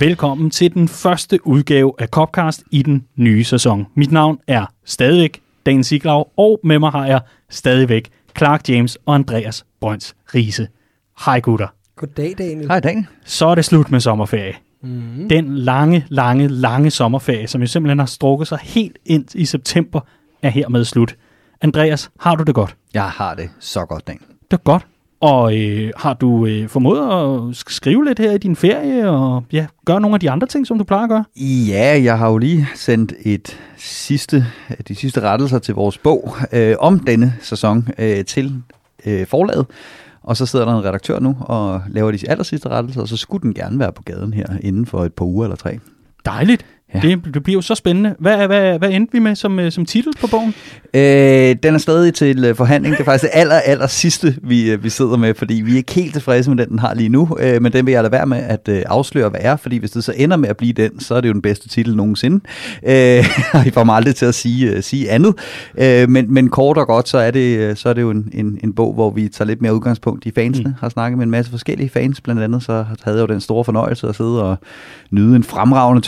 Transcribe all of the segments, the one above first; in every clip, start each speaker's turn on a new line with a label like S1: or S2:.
S1: Velkommen til den første udgave af Copcast i den nye sæson. Mit navn er stadigvæk Dan Siglaug, og med mig har jeg stadigvæk Clark James og Andreas Brøns Riese. Hej gutter.
S2: Goddag, Daniel.
S3: Hej, Dan.
S1: Så er det slut med sommerferie.
S2: Mm.
S1: Den lange, lange, lange sommerferie, som jo simpelthen har strukket sig helt ind i september, er hermed slut. Andreas, har du det godt?
S3: Jeg har det så godt, Dan.
S1: Det er godt. Og øh, har du øh, formået at sk- skrive lidt her i din ferie, og ja, gøre nogle af de andre ting, som du plejer at gøre?
S3: Ja, jeg har jo lige sendt et sidste, de sidste rettelser til vores bog øh, om denne sæson øh, til øh, forlaget. Og så sidder der en redaktør nu og laver de aller sidste rettelser, og så skulle den gerne være på gaden her inden for et par uger eller tre.
S1: Dejligt.
S3: Ja.
S1: Det, det bliver jo så spændende. Hvad, hvad, hvad endte vi med som, øh, som titel på bogen?
S3: Øh, den er stadig til øh, forhandling. Det er faktisk det aller, aller sidste, vi, øh, vi sidder med, fordi vi er ikke helt tilfredse med den, den har lige nu. Øh, men den vil jeg lade være med at øh, afsløre, hvad er, fordi hvis det så ender med at blive den, så er det jo den bedste titel nogensinde. Øh, og I får mig aldrig til at sige, øh, sige andet. Øh, men, men kort og godt, så er det, så er det jo en, en, en bog, hvor vi tager lidt mere udgangspunkt i fansene. Mm. Har snakket med en masse forskellige fans, blandt andet så havde jeg jo den store fornøjelse at sidde og nyde en fremragende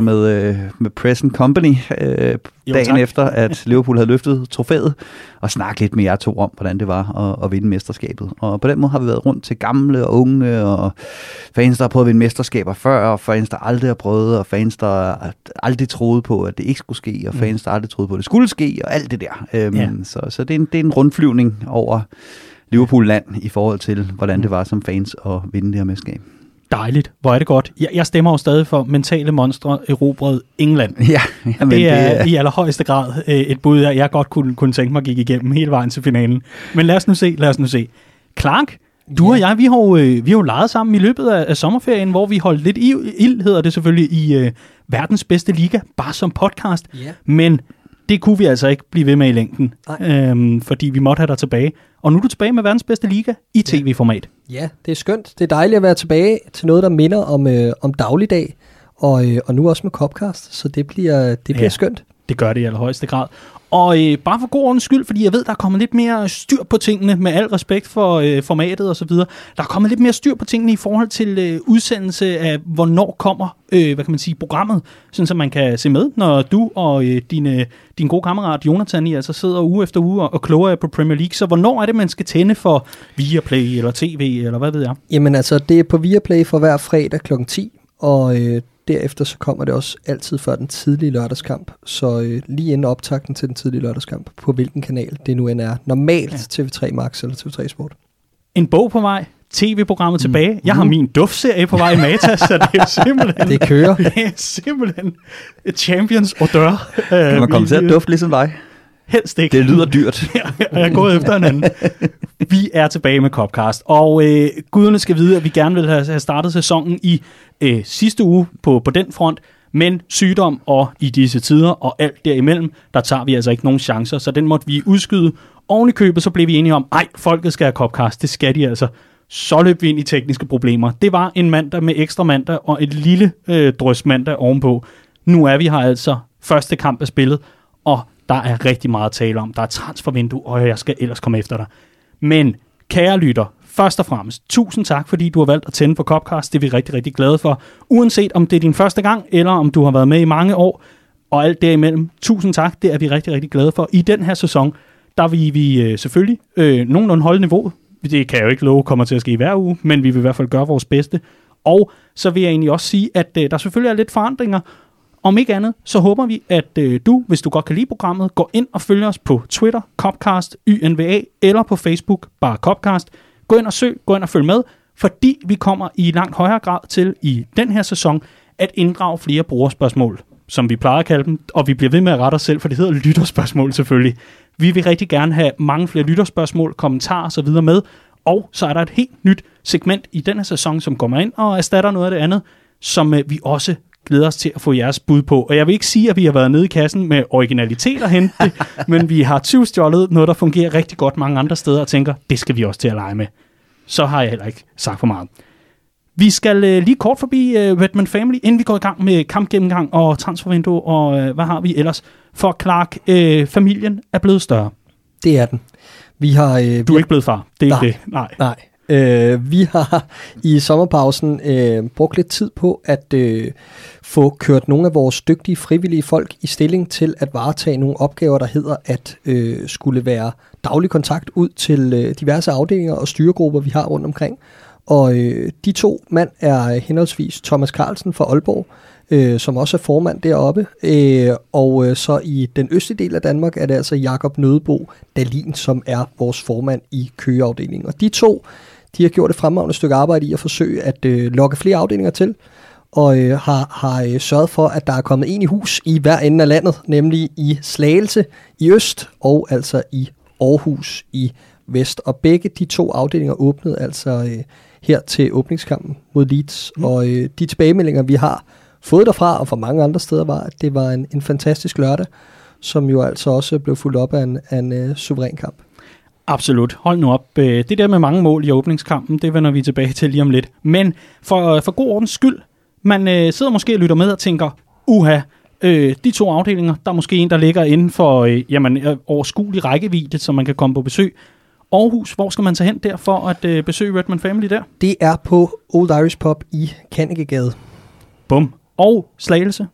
S3: tømmermandsburger med, øh, med Present Company øh,
S1: Jo,
S3: dagen
S1: tak.
S3: efter, at Liverpool havde løftet trofæet, og snakke lidt med jer to om, hvordan det var at, at vinde mesterskabet. Og på den måde har vi været rundt til gamle og unge, og fans, der har prøvet at vinde mesterskaber før, og fans, der aldrig har prøvet, og fans, der aldrig troede på, at det ikke skulle ske, og fans, der aldrig troede på, at det skulle ske, og alt det der. Øhm,
S1: Ja.
S3: Så, så det, er en, det er en rundflyvning over Liverpool-land i forhold til, hvordan det var som fans at vinde det her mesterskab.
S1: Dejligt. Hvor er det godt. Jeg, jeg stemmer jo stadig for mentale monstre erobret England.
S3: Ja, jamen,
S1: det er i allerhøjeste grad øh, et bud, jeg jeg godt kunne, kunne tænke mig gik igennem hele vejen til finalen. Men lad os nu se, lad os nu se. Clark, du
S2: Ja.
S1: og jeg, vi har jo, øh, vi har jo leget sammen i løbet af, af sommerferien, hvor vi holdt lidt ild, hedder det selvfølgelig, i øh, verdens bedste liga, bare som podcast.
S2: Ja.
S1: Men det kunne vi altså ikke blive ved med i længden,
S2: Nej.
S1: øhm, fordi vi måtte have dig tilbage. Og nu er du tilbage med verdens bedste liga i tv-format.
S2: Ja, det er skønt. Det er dejligt at være tilbage til noget, der minder om, øh, om dagligdag, og, øh, og nu også med Copcast, så det bliver, det bliver
S1: Ja.
S2: ja. skønt.
S1: Det gør det i allerhøjeste grad. Og øh, bare for god ordens skyld, fordi jeg ved, der er kommet lidt mere styr på tingene, med al respekt for øh, formatet og så videre. Der er kommet lidt mere styr på tingene i forhold til øh, udsendelse af, hvornår kommer, øh, hvad kan man sige, programmet, sådan så man kan se med, når du og øh, din, øh, din gode kammerat Jonathan, I altså sidder uge efter uge og, og kloger på Premier League. Så hvornår er det, man skal tænde for Viaplay eller TV, eller hvad ved jeg?
S2: Jamen altså, det er på Viaplay for hver fredag kl. 10, og øh, derefter så kommer det også altid før den tidlige lørdagskamp. Så øh, lige inden optakten til den tidlige lørdagskamp, på hvilken kanal det nu end er. Normalt ja. TV3 Max eller TV3 Sport.
S1: En bog på vej, tv-programmet mm. tilbage. Jeg har min duftserie på vej i Mata, så det er simpelthen...
S2: Det kører.
S1: Det er simpelthen champions odør.
S3: Kan man komme til at dufte ligesom dig?
S1: Helst ikke.
S3: Det lyder dyrt.
S1: jeg er gået efter en anden. Vi er tilbage med Copcast, og øh, guderne skal vide, at vi gerne vil have have startet sæsonen i øh, sidste uge på, på den front, men sygdom og i disse tider og alt derimellem, der tager vi altså ikke nogen chancer, så den måtte vi udskyde. Oven i købet, så blev vi enige om, ej, folket skal have Copcast, det skal de altså. Så løb vi ind i tekniske problemer. Det var en mandag med ekstra mandag og et lille øh, drøs mandag ovenpå. Nu er vi her altså. Første kamp er spillet, og der er rigtig meget at tale om. Der er transfervindue, og jeg skal ellers komme efter dig. Men kære lytter, først og fremmest, tusind tak, fordi du har valgt at tænde for Copcast. Det er vi rigtig, rigtig glade for. Uanset om det er din første gang, eller om du har været med i mange år, og alt derimellem, tusind tak. Det er vi rigtig, rigtig glade for. I den her sæson, der vil vi øh, selvfølgelig øh, nogenlunde holde niveauet. Det kan jeg jo ikke love kommer til at ske hver uge, men vi vil i hvert fald gøre vores bedste. Og så vil jeg egentlig også sige, at øh, der selvfølgelig er lidt forandringer, om ikke andet, så håber vi, at øh, du, hvis du godt kan lide programmet, går ind og følger os på Twitter, Copcast, YNVA, eller på Facebook, bare Copcast. Gå ind og søg, gå ind og følg med, fordi vi kommer i langt højere grad til i den her sæson at inddrage flere brugerspørgsmål, som vi plejer at kalde dem, og vi bliver ved med at rette os selv, for det hedder lytterspørgsmål selvfølgelig. Vi vil rigtig gerne have mange flere lytterspørgsmål, kommentarer osv. med, og så er der et helt nyt segment i denne sæson, som kommer ind og erstatter noget af det andet, som øh, vi også glæder os til at få jeres bud på. Og jeg vil ikke sige, at vi har været nede i kassen med originalitet og hente men vi har tyvstjålet noget, der fungerer rigtig godt mange andre steder, og tænker, det skal vi også til at lege med. Så har jeg heller ikke sagt for meget. Vi skal øh, lige kort forbi øh, Redman Family, inden vi går i gang med kampgennemgang og transfervindue, og øh, hvad har vi ellers? For Clark, øh, familien er blevet større.
S2: Det er den. Vi har... Øh,
S1: Du er ikke blevet far, det er
S2: Nej.
S1: det. Nej.
S2: Nej. Øh, vi har i sommerpausen øh, brugt lidt tid på at øh, få kørt nogle af vores dygtige frivillige folk i stilling til at varetage nogle opgaver, der hedder at øh, skulle være daglig kontakt ud til øh, diverse afdelinger og styregrupper, vi har rundt omkring. Og øh, de to mand er henholdsvis Thomas Carlsen fra Aalborg, øh, som også er formand deroppe. Øh, og øh, så i den østlige del af Danmark er det altså Jakob Nødebo Dalin, som er vores formand i køgeafdelingen. Og de to, de har gjort et fremragende stykke arbejde i at forsøge at øh, lokke flere afdelinger til, og øh, har, har øh, sørget for, at der er kommet en i hus i hver ende af landet, nemlig i Slagelse i øst, og altså i Aarhus i vest. Og begge de to afdelinger åbnede altså øh, her til åbningskampen mod Leeds. Mm. Og øh, de tilbagemeldinger, vi har fået derfra, og fra mange andre steder, var, at det var en, en fantastisk lørdag, som jo altså også blev fuldt op af en, af en uh, suveræn kamp.
S1: Absolut. Hold nu op. Øh, det der med mange mål i åbningskampen, det vender vi tilbage til lige om lidt. Men for, for god ordens skyld, man øh, sidder måske og lytter med og tænker, uha, øh, de to afdelinger, der er måske en, der ligger inden for øh, jamen, øh, overskuelig rækkevidde, så man kan komme på besøg. Aarhus, hvor skal man tage hen der for at øh, besøge Redman Family der?
S2: Det er på Old Irish Pub i Kannegegade.
S1: Bum. Og Slagelse,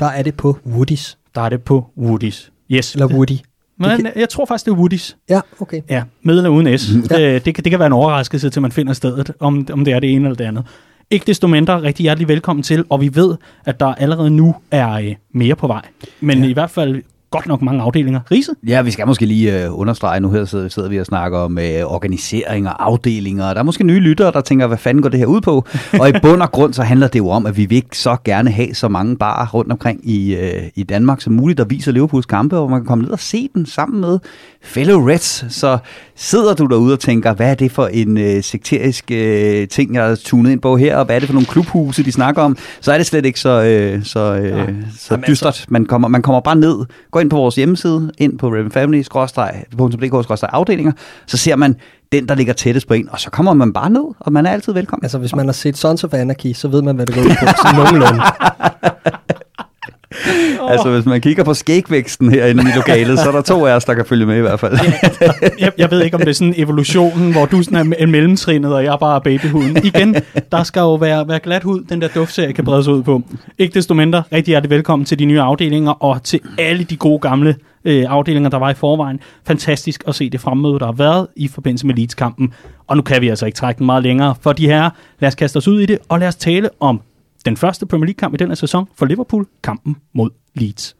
S2: Der er det på Woody's.
S1: der er det på Woody's. Yes.
S2: Eller Woody.
S1: Men jeg tror faktisk, det er Woody's.
S2: Ja, okay.
S1: Ja, med eller uden S.
S2: Ja.
S1: Ja. Det, det, kan, det kan være en overraskelse, til man finder stedet, om, om det er det ene eller det andet. Ikke desto mindre, rigtig hjertelig velkommen til, og vi ved, at der allerede nu er øh, mere på vej. Men ja. i hvert fald godt nok mange afdelinger. Riese?
S3: Ja, vi skal måske lige øh, understrege, nu her sidder, sidder vi og snakker om øh, organisering og afdelinger, og der er måske nye lyttere, der tænker, hvad fanden går det her ud på? og i bund og grund, så handler det jo om, at vi vil ikke så gerne have så mange barer rundt omkring i, øh, i Danmark som muligt, der viser Liverpools kampe, hvor man kan komme ned og se dem sammen med fellow Reds. Så sidder du derude og tænker, hvad er det for en øh, sekterisk øh, ting, jeg har tunet ind på her, og hvad er det for nogle klubhuse, de snakker om, så er det slet ikke så, øh, så, øh,
S1: Nej.
S3: så
S1: Jamen,
S3: dystert. Man kommer, man kommer bare ned, går ind på vores hjemmeside, ind på Raven Family, .dk, afdelinger, så ser man den, der ligger tættest på en, og så kommer man bare ned, og man er altid velkommen.
S2: Altså, hvis man har set Sons of Anarchy, så ved man, hvad det går ud på. Sådan nogenlunde.
S3: Altså, hvis man kigger på skægvæksten herinde i lokalet, så er der to af os, der kan følge med i hvert fald.
S1: jeg, jeg ved ikke, om det er sådan evolutionen, hvor du sådan er mellemtrinet, og jeg bare er babyhuden. Igen, der skal jo være, være glat hud, den der duftserie kan bredes ud på. Ikke desto mindre, rigtig hjertelig velkommen til de nye afdelinger, og til alle de gode gamle øh, afdelinger, der var i forvejen. Fantastisk at se det fremmøde, der har været i forbindelse med Leeds-kampen. Og nu kan vi altså ikke trække den meget længere, for de her, lad os kaste os ud i det, og lad os tale om den første Premier League-kamp i den her sæson for Liverpool, kampen mod Leeds.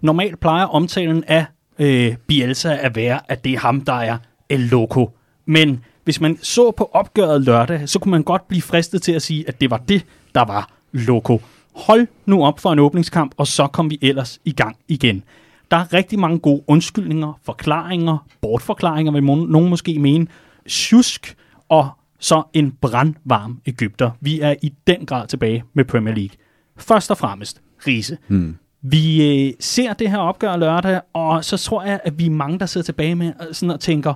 S1: Normalt plejer omtalen af øh, Bielsa at være, at det er ham, der er El Loco. Men hvis man så på opgøret lørdag, så kunne man godt blive fristet til at sige, at det var det, der var Loco. Hold nu op for en åbningskamp, og så kom vi ellers i gang igen. Der er rigtig mange gode undskyldninger, forklaringer, bortforklaringer, vil nogen måske mene, tjusk og så en brandvarm Ægypter. Vi er i den grad tilbage med Premier League. Først og fremmest, Riese.
S3: Hmm.
S1: Vi øh, ser det her opgør lørdag, og så tror jeg, at vi er mange, der sidder tilbage med øh, sådan og tænker,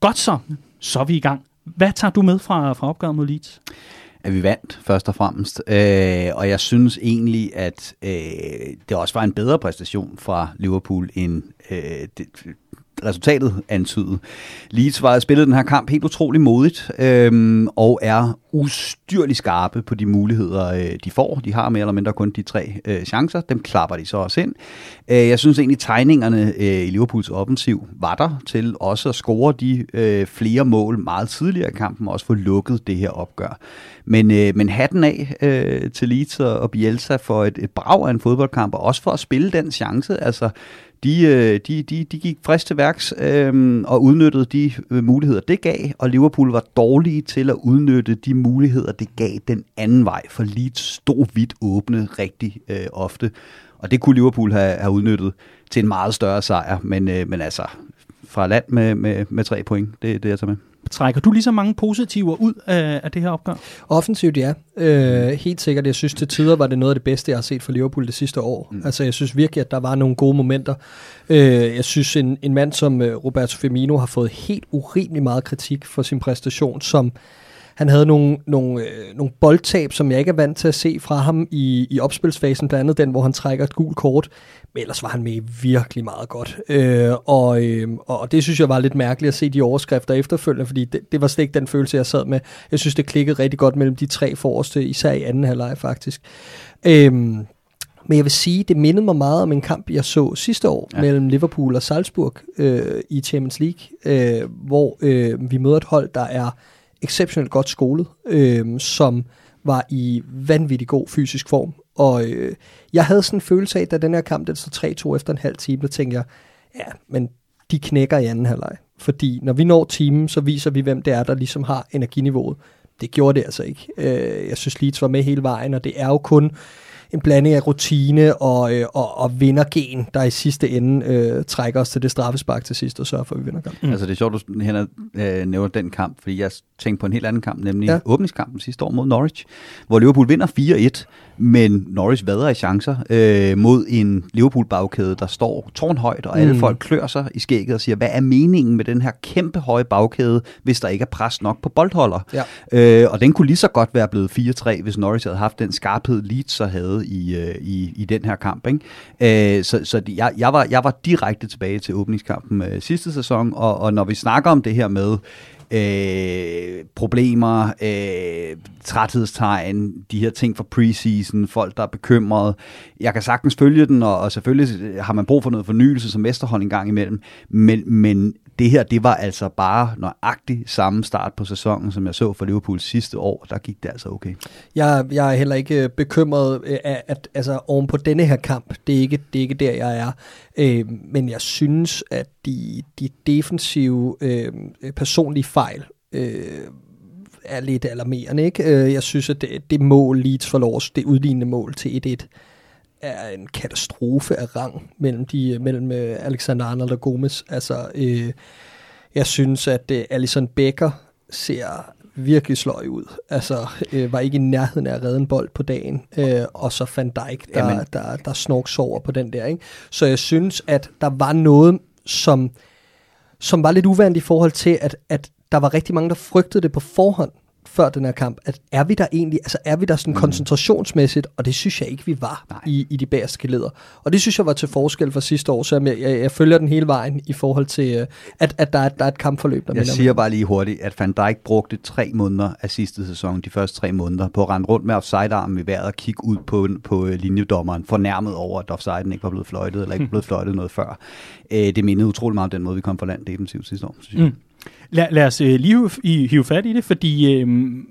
S1: godt så, så er vi i gang. Hvad tager du med fra, fra opgøret mod Leeds?
S3: at vi vandt, først og fremmest. Øh, og jeg synes egentlig, at øh, det også var en bedre præstation fra Liverpool, end øh, det, resultatet antydede. Leeds var spillet den her kamp helt utrolig modigt, øhm, og er ustyrligt skarpe på de muligheder, øh, de får. De har mere eller mindre kun de tre øh, chancer. Dem klapper de så også ind. Øh, jeg synes egentlig, tegningerne øh, i Liverpools offensiv var der til også at score de øh, flere mål meget tidligere i kampen, og også få lukket det her opgør. Men, øh, men hatten af øh, til Leeds og, og Bielsa for et, et brag af en fodboldkamp, og også for at spille den chance. Altså, de, øh, de, de, de gik frisk til værks øh, og udnyttede de øh, muligheder, det gav, og Liverpool var dårlige til at udnytte de muligheder, det gav den anden vej, for Leeds stod vidt åbne rigtig øh, ofte, og det kunne Liverpool have, have udnyttet til en meget større sejr, men, øh, men altså fra land med, med, med tre point, det er det, jeg tager med.
S1: Trækker du lige så mange positiver ud af, af det her opgør?
S2: Offensivt, ja. Øh, helt sikkert. Jeg synes, til tider var det noget af det bedste, jeg har set for Liverpool det sidste år. Mm. Altså, jeg synes virkelig, at der var nogle gode momenter. Øh, jeg synes, en, en mand som øh, Roberto Firmino har fået helt urimelig meget kritik for sin præstation, som Han havde nogle, nogle, øh, nogle boldtab, som jeg ikke er vant til at se fra ham i, i opspilsfasen, blandt andet den, hvor han trækker et gult kort. Men ellers var han med virkelig meget godt. Øh, og, øh, og det synes jeg var lidt mærkeligt at se de overskrifter efterfølgende, fordi det, det var slet ikke den følelse, jeg sad med. Jeg synes, det klikkede rigtig godt mellem de tre forreste, især i anden halvleg faktisk. Øh, men jeg vil sige, det mindede mig meget om en kamp, jeg så sidste år ja. mellem Liverpool og Salzburg øh, i Champions League, øh, hvor øh, vi møder et hold, der er exceptionelt godt skolet, øh, som var i vanvittig god fysisk form. Og øh, jeg havde sådan en følelse af, da den her kamp den så 3-2 efter en halv time, der tænkte jeg, ja, men de knækker i anden halvleg. Fordi når vi når timen, så viser vi, hvem det er, der ligesom har energiniveauet. Det gjorde det altså ikke. Øh, jeg synes, Leeds var med hele vejen, og det er jo kun en blanding af rutine og, øh, og, og vindergen, der i sidste ende øh, trækker os til det straffespark til sidst og sørger for, at vi vinder kampen.
S3: Mm. Altså det er sjovt, du Henrik, øh, nævner den kamp, fordi jeg tænkte på en helt anden kamp, nemlig ja. åbningskampen sidste år mod Norwich, hvor Liverpool vinder 4-1, men Norwich vader i chancer øh, mod en Liverpool-bagkæde, der står tårnhøjt, og alle mm. folk klør sig i skægget og siger, hvad er meningen med den her kæmpe høje bagkæde, hvis der ikke er pres nok på boldholder? Ja. Øh, og den kunne lige så godt være blevet 4-3, hvis Norwich havde haft den skarphed, Leeds så havde i, øh, i, i den her kamp. Ikke? Øh, så så jeg, jeg, var, jeg var direkte tilbage til åbningskampen øh, sidste sæson, og, og når vi snakker om det her med, øh, problemer, øh, træthedstegn, de her ting fra preseason, folk der er bekymrede. Jeg kan sagtens følge den, og, og selvfølgelig har man brug for noget fornyelse som mesterhold en gang imellem, men, men det her, det var altså bare nøjagtigt samme start på sæsonen, som jeg så for Liverpool sidste år. Der gik det altså okay.
S2: Jeg, jeg er heller ikke øh, bekymret øh, at, at altså, oven på denne her kamp, det er ikke, det er ikke der, jeg er. Øh, men jeg synes, at de, de defensive øh, personlige fejl øh, er lidt alarmerende. Ikke? Øh, jeg synes, at det, det mål Leeds forlår, det udlignende mål til 1-1, er en katastrofe af rang mellem, de, mellem øh, Alexander Arnold og Gomes. Altså, øh, jeg synes, at øh, Alison Becker ser virkelig sløj ud. Altså, øh, var ikke i nærheden af at redde en bold på dagen. Øh, og så Van Dijk, der, Jamen. der, der snorks over på den der. Ikke? Så jeg synes, at der var noget, som, som var lidt uvandt i forhold til, at, at der var rigtig mange, der frygtede det på forhånd før den her kamp, at er vi der egentlig, altså er vi der sådan mm. koncentrationsmæssigt, og det synes jeg ikke, vi var i, i de bagerste leder. Og det synes jeg var til forskel fra sidste år, så jeg, jeg, jeg følger den hele vejen i forhold til, øh, at, at der, er, der er et kampforløb. Der
S3: jeg siger bare lige hurtigt, at Van Dijk brugte tre måneder af sidste sæson, de første tre måneder, på at rende rundt med offside-armen i vejret og kigge ud på, på øh, linjedommeren, fornærmet over, at offsiden ikke var blevet fløjtet, eller ikke blevet fløjtet noget før. Øh, det mindede utrolig meget om den måde, vi kom for land defensivt sidste år, synes jeg. Mm.
S1: Lad, lad os øh, lige hive, hive fat i det, fordi øh,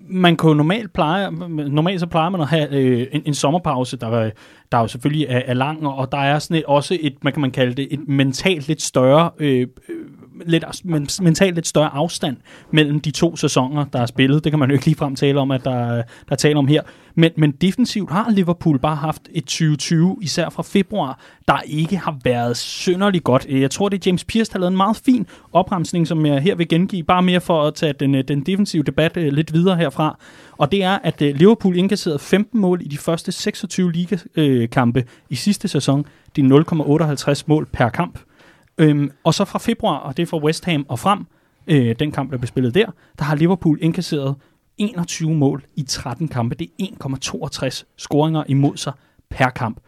S1: man kan jo normalt pleje, normalt så plejer man at have øh, en, en sommerpause, der, der jo selvfølgelig er, er lang, og der er sådan et, også et, man kan man kalde det, et mentalt lidt større øh, øh lidt, mentalt lidt større afstand mellem de to sæsoner, der er spillet. Det kan man jo ikke ligefrem tale om, at der, der er tale om her. Men, men defensivt har Liverpool bare haft et 2020, især fra februar, der ikke har været synderligt godt. Jeg tror, det er James Pierce, der har lavet en meget fin opremsning, som jeg her vil gengive, bare mere for at tage den, øh, den defensive debat øh, lidt videre herfra. Og det er, at øh, Liverpool indkasserede 15 mål i de første 26 ligakampe i sidste sæson. Det er 0,58 mål per kamp. Øhm, og så fra februar, og det er fra West Ham og frem, øh, den kamp, der blev spillet der, der har Liverpool indkasseret 21 mål i 13 kampe. Det er 1,62 scoringer imod sig per kamp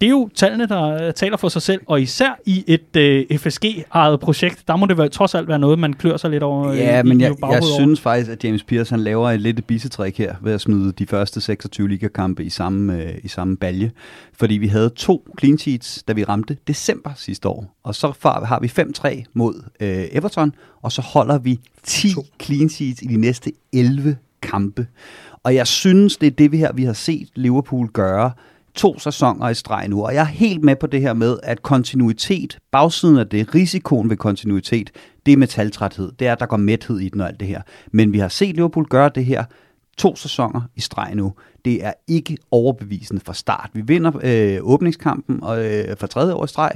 S1: det er jo tallene, der taler for sig selv, og især i et øh, FSG-ejet projekt, der må det være, trods alt være noget, man klør sig lidt over.
S3: Ja, i, men jeg, jeg synes faktisk, at James Pierce han laver et lidt bissetrik her, ved at smide de første 26 ligakampe i samme, øh, i samme balje. Fordi vi havde to clean sheets, da vi ramte december sidste år, og så har vi 5-3 mod øh, Everton, og så holder vi 10 to. clean sheets i de næste 11 kampe. Og jeg synes, det er det vi her, vi har set Liverpool gøre, to sæsoner i streg nu, og jeg er helt med på det her med, at kontinuitet, bagsiden af det, risikoen ved kontinuitet, det er metaltræthed. Det er, at der går mæthed i den og alt det her. Men vi har set Liverpool gøre det her to sæsoner i streg nu. Det er ikke overbevisende fra start. Vi vinder øh, åbningskampen øh, for tredje år i streg,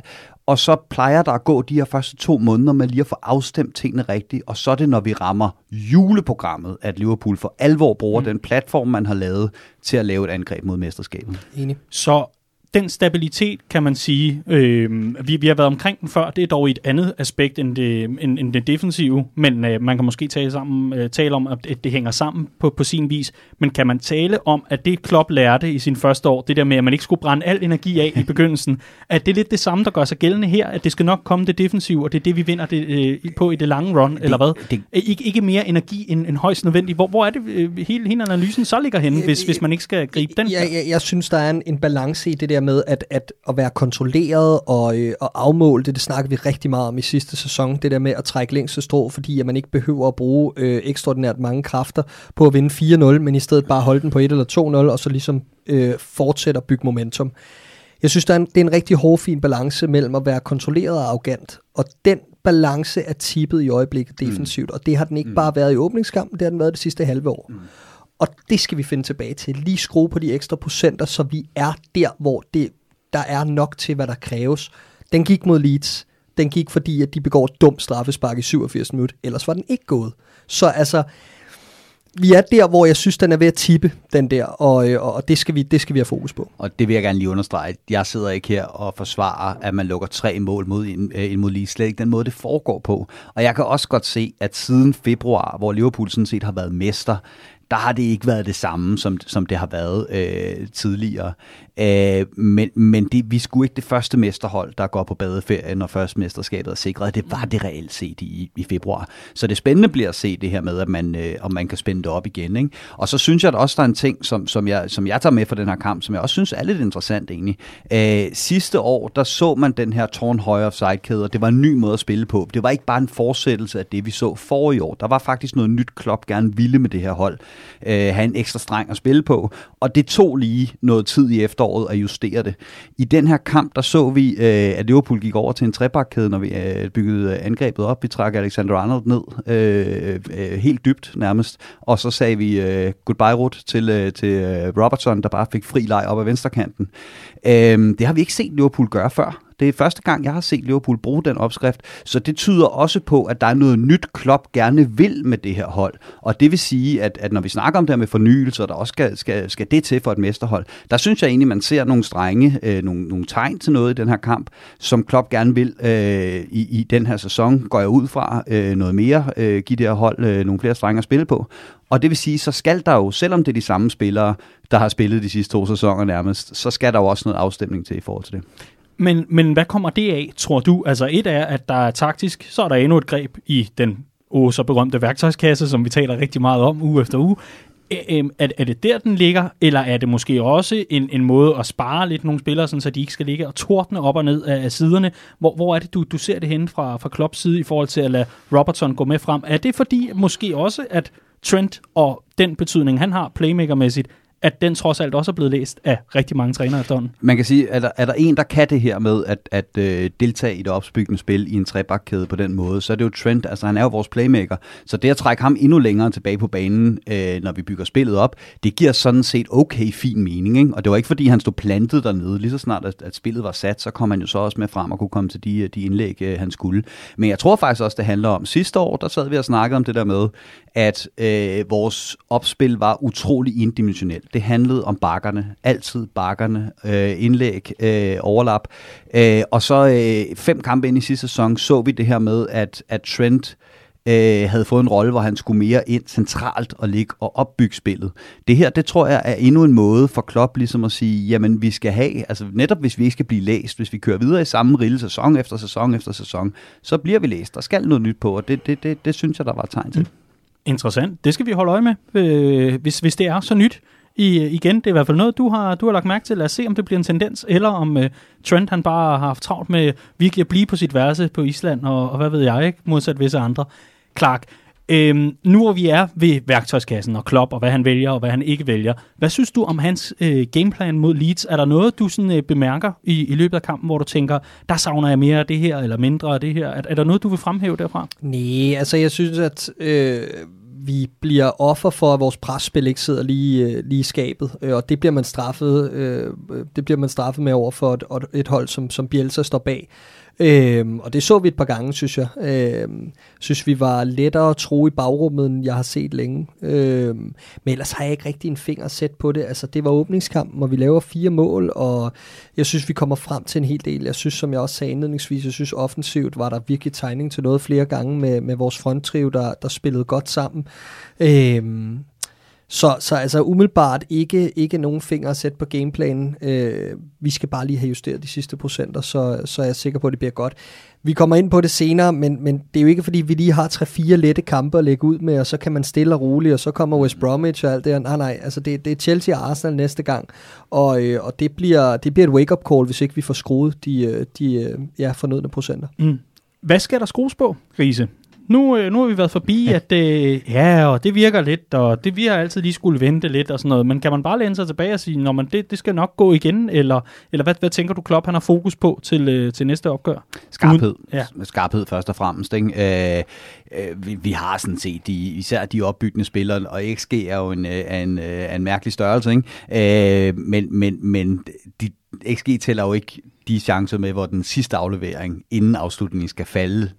S3: og så plejer der at gå de her første to måneder med lige at få afstemt tingene rigtigt, og så er det, når vi rammer juleprogrammet, at Liverpool for alvor bruger mm. den platform, man har lavet til at lave et angreb mod mesterskabet.
S1: Enig. Så den stabilitet, kan man sige, øh, vi, vi har været omkring den før, det er dog et andet aspekt end det, end, end det defensive, men øh, man kan måske tale, sammen, øh, tale om, at det hænger sammen på, på sin vis, men kan man tale om, at det Klopp lærte i sin første år, det der med, at man ikke skulle brænde al energi af i begyndelsen, at det er lidt det samme, der gør sig gældende her, at det skal nok komme det defensive, og det er det, vi vinder det, øh, på i det lange run, det, eller hvad? Det, ikke, ikke mere energi end, end højst nødvendigt. Hvor, hvor er det øh, hele, hele analysen så ligger henne, hvis, hvis man ikke skal gribe den?
S2: Jeg, jeg, jeg synes, der er en, en balance i det der med at, at, at være kontrolleret og, øh, og afmåle det. Det snakker vi rigtig meget om i sidste sæson. Det der med at trække længste strå, fordi at man ikke behøver at bruge øh, ekstraordinært mange kræfter på at vinde 4-0, men i stedet bare holde den på 1 eller 2-0, og så ligesom øh, fortsætte at bygge momentum. Jeg synes, der er en, det er en rigtig hårfin balance mellem at være kontrolleret og arrogant, og den balance er tippet i øjeblikket defensivt, mm. og det har den ikke mm. bare været i åbningskampen, det har den været det sidste halve år. Mm. Og det skal vi finde tilbage til. Lige skrue på de ekstra procenter, så vi er der, hvor det, der er nok til, hvad der kræves. Den gik mod Leeds. Den gik, fordi at de begår et dumt straffespark i 87 minutter. Ellers var den ikke gået. Så altså, vi er der, hvor jeg synes, den er ved at tippe, den der, og, øh, og det, skal vi, det skal vi have fokus på.
S3: Og det vil jeg gerne lige understrege. Jeg sidder ikke her og forsvarer, at man lukker tre mål mod en, en øh, mod lige slet ikke den måde, det foregår på. Og jeg kan også godt se, at siden februar, hvor Liverpool sådan set har været mester, der har det ikke været det samme, som, som det har været øh, tidligere. Øh, men men det, vi skulle ikke det første mesterhold, der går på badeferie, når først mesterskabet er sikret. Det var det reelt set i, i februar. Så det spændende bliver at se det her med, at man, øh, om man kan spænde det op igen. Ikke? Og så synes jeg at også, der er en ting, som, som, jeg, som jeg tager med for den her kamp, som jeg også synes er lidt interessant egentlig. Øh, sidste år, der så man den her tårnhøje offside-kæde, og det var en ny måde at spille på. Det var ikke bare en fortsættelse af det, vi så for i år. Der var faktisk noget nyt, Klopp gerne ville med det her hold. Øh, have en ekstra streng at spille på, og det tog lige noget tid i efteråret at justere det. I den her kamp, der så vi, øh, at Liverpool gik over til en trebakkæde, når vi øh, byggede øh, angrebet op. Vi trak Alexander Arnold ned, øh, øh, helt dybt nærmest, og så sagde vi øh, goodbye rut til, øh, til øh, Robertson, der bare fik fri leg op ad venstrekanten. Øh, det har vi ikke set Liverpool gøre før. Det er første gang, jeg har set Liverpool bruge den opskrift, så det tyder også på, at der er noget nyt, Klopp gerne vil med det her hold. Og det vil sige, at, at når vi snakker om det her med fornyelse, og der også skal, skal, skal det til for et mesterhold, der synes jeg egentlig, man ser nogle strenge, øh, nogle, nogle tegn til noget i den her kamp, som Klopp gerne vil øh, i, i den her sæson, går jeg ud fra øh, noget mere, øh, give det her hold øh, nogle flere strenge at spille på. Og det vil sige, så skal der jo, selvom det er de samme spillere, der har spillet de sidste to sæsoner nærmest, så skal der jo også noget afstemning til i forhold til det.
S1: Men, men hvad kommer det af, tror du? Altså et er, at der er taktisk, så er der endnu et greb i den oh, så berømte værktøjskasse, som vi taler rigtig meget om uge efter uge. Øhm, er, er det der, den ligger, eller er det måske også en, en måde at spare lidt nogle spillere, sådan, så de ikke skal ligge og tordne op og ned af, af siderne? Hvor, hvor er det, du, du ser det henne fra, fra Klopps side i forhold til at lade Robertson gå med frem? Er det fordi måske også, at Trent og den betydning, han har playmakermæssigt, at den trods alt også er blevet læst af rigtig mange trænere efterhånden.
S3: Man kan sige, at der, er der en, der kan det her med at, at øh, deltage i det opsbyggende spil i en trebakkæde på den måde, så er det jo Trent, altså han er jo vores playmaker, så det at trække ham endnu længere tilbage på banen, øh, når vi bygger spillet op, det giver sådan set okay fin mening, ikke? og det var ikke fordi han stod plantet dernede, lige så snart at, at spillet var sat, så kom han jo så også med frem og kunne komme til de, øh, de indlæg, øh, han skulle. Men jeg tror faktisk også, det handler om, sidste år, der sad vi og snakkede om det der med, at øh, vores opspil var utrolig indimensionelt. Det handlede om bakkerne, altid bakkerne, øh, indlæg, øh, overlap. Øh, og så øh, fem kampe ind i sidste sæson så vi det her med, at, at Trent øh, havde fået en rolle, hvor han skulle mere ind centralt og ligge og opbygge spillet. Det her, det tror jeg er endnu en måde for Klopp ligesom at sige, jamen vi skal have, altså netop hvis vi ikke skal blive læst, hvis vi kører videre i samme rille sæson efter sæson efter sæson, så bliver vi læst. Der skal noget nyt på, og det, det, det, det synes jeg, der var tegn til. Mm.
S1: Interessant. Det skal vi holde øje med, øh, hvis, hvis det er så nyt. I, igen, det er i hvert fald noget, du har, du har lagt mærke til. Lad os se, om det bliver en tendens, eller om uh, Trent han bare har haft travlt med virkelig at blive på sit værelse på Island, og, og hvad ved jeg ikke, modsat visse andre. Clark, Øhm, nu hvor vi er ved værktøjskassen og Klopp, og hvad han vælger og hvad han ikke vælger, hvad synes du om hans øh, gameplan mod Leeds? Er der noget, du sådan, øh, bemærker i, i løbet af kampen, hvor du tænker, der savner jeg mere af det her, eller mindre af det her? Er, er der noget, du vil fremhæve derfra?
S2: Nej, altså jeg synes, at øh, vi bliver offer for, at vores presspil ikke sidder lige, øh, lige i skabet, øh, og det bliver man straffet, øh, øh, det bliver man straffet med over for et, et hold, som, som Bielsa står bag. Øhm, og det så vi et par gange, synes jeg. Øhm, synes, vi var lettere at tro i bagrummet, end jeg har set længe. Øhm, men ellers har jeg ikke rigtig en finger sæt på det. Altså, det var åbningskampen, hvor vi laver fire mål, og jeg synes, vi kommer frem til en hel del. Jeg synes, som jeg også sagde indledningsvis, jeg synes offensivt var der virkelig tegning til noget flere gange med, med vores fronttrio, der, der spillede godt sammen. Øhm, så, så altså umiddelbart ikke, ikke nogen fingre at sætte på gameplanen. Øh, vi skal bare lige have justeret de sidste procenter, så, så er jeg sikker på, at det bliver godt. Vi kommer ind på det senere, men, men det er jo ikke fordi, vi lige har 3-4 lette kampe at lægge ud med, og så kan man stille og roligt, og så kommer West Bromwich og alt det. Nej, nej, altså det, det er Chelsea og Arsenal næste gang, og, øh, og det, bliver, det bliver et wake-up call, hvis ikke vi får skruet de, øh, de øh, ja, fornødne procenter.
S1: Mm. Hvad skal der skrues på, Grise? Nu, øh, nu har vi været forbi, at øh, ja, og det virker lidt, og det vi har altid lige skulle vente lidt og sådan noget. Men kan man bare læne sig tilbage og sige, når man det, det skal nok gå igen, eller, eller hvad, hvad tænker du, Klopp han har fokus på til, øh, til næste opgør?
S3: Skarphed. Ja. Skarphed først og fremmest. Ikke? Øh, øh, vi, vi har sådan set de, især de opbyggende spillere, og XG er jo en, øh, en, øh, en mærkelig størrelse, ikke? Øh, men, men, men de, XG tæller jo ikke de chancer med, hvor den sidste aflevering inden afslutningen skal falde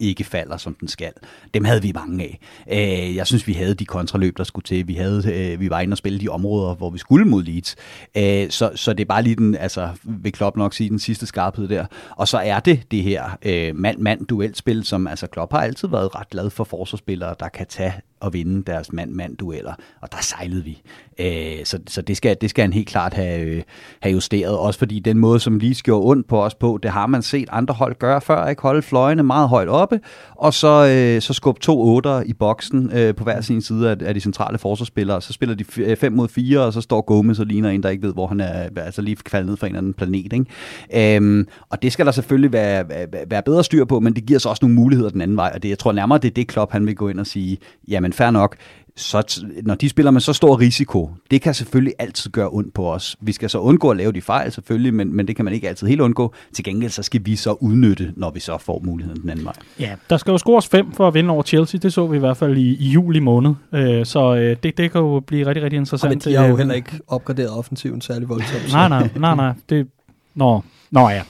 S3: ikke falder, som den skal. Dem havde vi mange af. Øh, jeg synes, vi havde de kontraløb, der skulle til. Vi, havde, øh, vi var inde og spille de områder, hvor vi skulle mod Leeds. Øh, så, så det er bare lige den, altså vil Klopp nok sige, den sidste skarphed der. Og så er det det her øh, mand-mand-duelspil, som altså Klopp har altid været ret glad for forsvarsspillere, der kan tage at vinde deres mand-mand-dueller, og der sejlede vi. Øh, så så det, skal, det skal han helt klart have, øh, have justeret, også fordi den måde, som lige gjorde ondt på os på, det har man set andre hold gøre før, ikke holde fløjene meget højt oppe, og så, øh, så skubbe to otter i boksen øh, på hver sin side af, af de centrale forsvarsspillere, så spiller de 5 øh, mod 4, og så står Gomez og ligner en, der ikke ved, hvor han er, altså lige faldet ned fra en eller anden planet. Ikke? Øhm, og det skal der selvfølgelig være, være, være bedre styr på, men det giver så også nogle muligheder den anden vej, og det, jeg tror nærmere, det er det Klopp, han vil gå ind og sige, jamen men fair nok, så når de spiller med så stor risiko, det kan selvfølgelig altid gøre ondt på os. Vi skal så undgå at lave de fejl selvfølgelig, men, men det kan man ikke altid helt undgå. Til gengæld så skal vi så udnytte, når vi så får muligheden den anden vej.
S1: Ja, der skal jo scores fem for at vinde over Chelsea. Det så vi i hvert fald i, i juli måned. Øh, så øh, det, det kan jo blive rigtig, rigtig interessant.
S2: men de har jo heller ikke opgraderet offensiven særlig voldsomt.
S1: nej, nej, nej, nej. Det, Nå, Nå ja,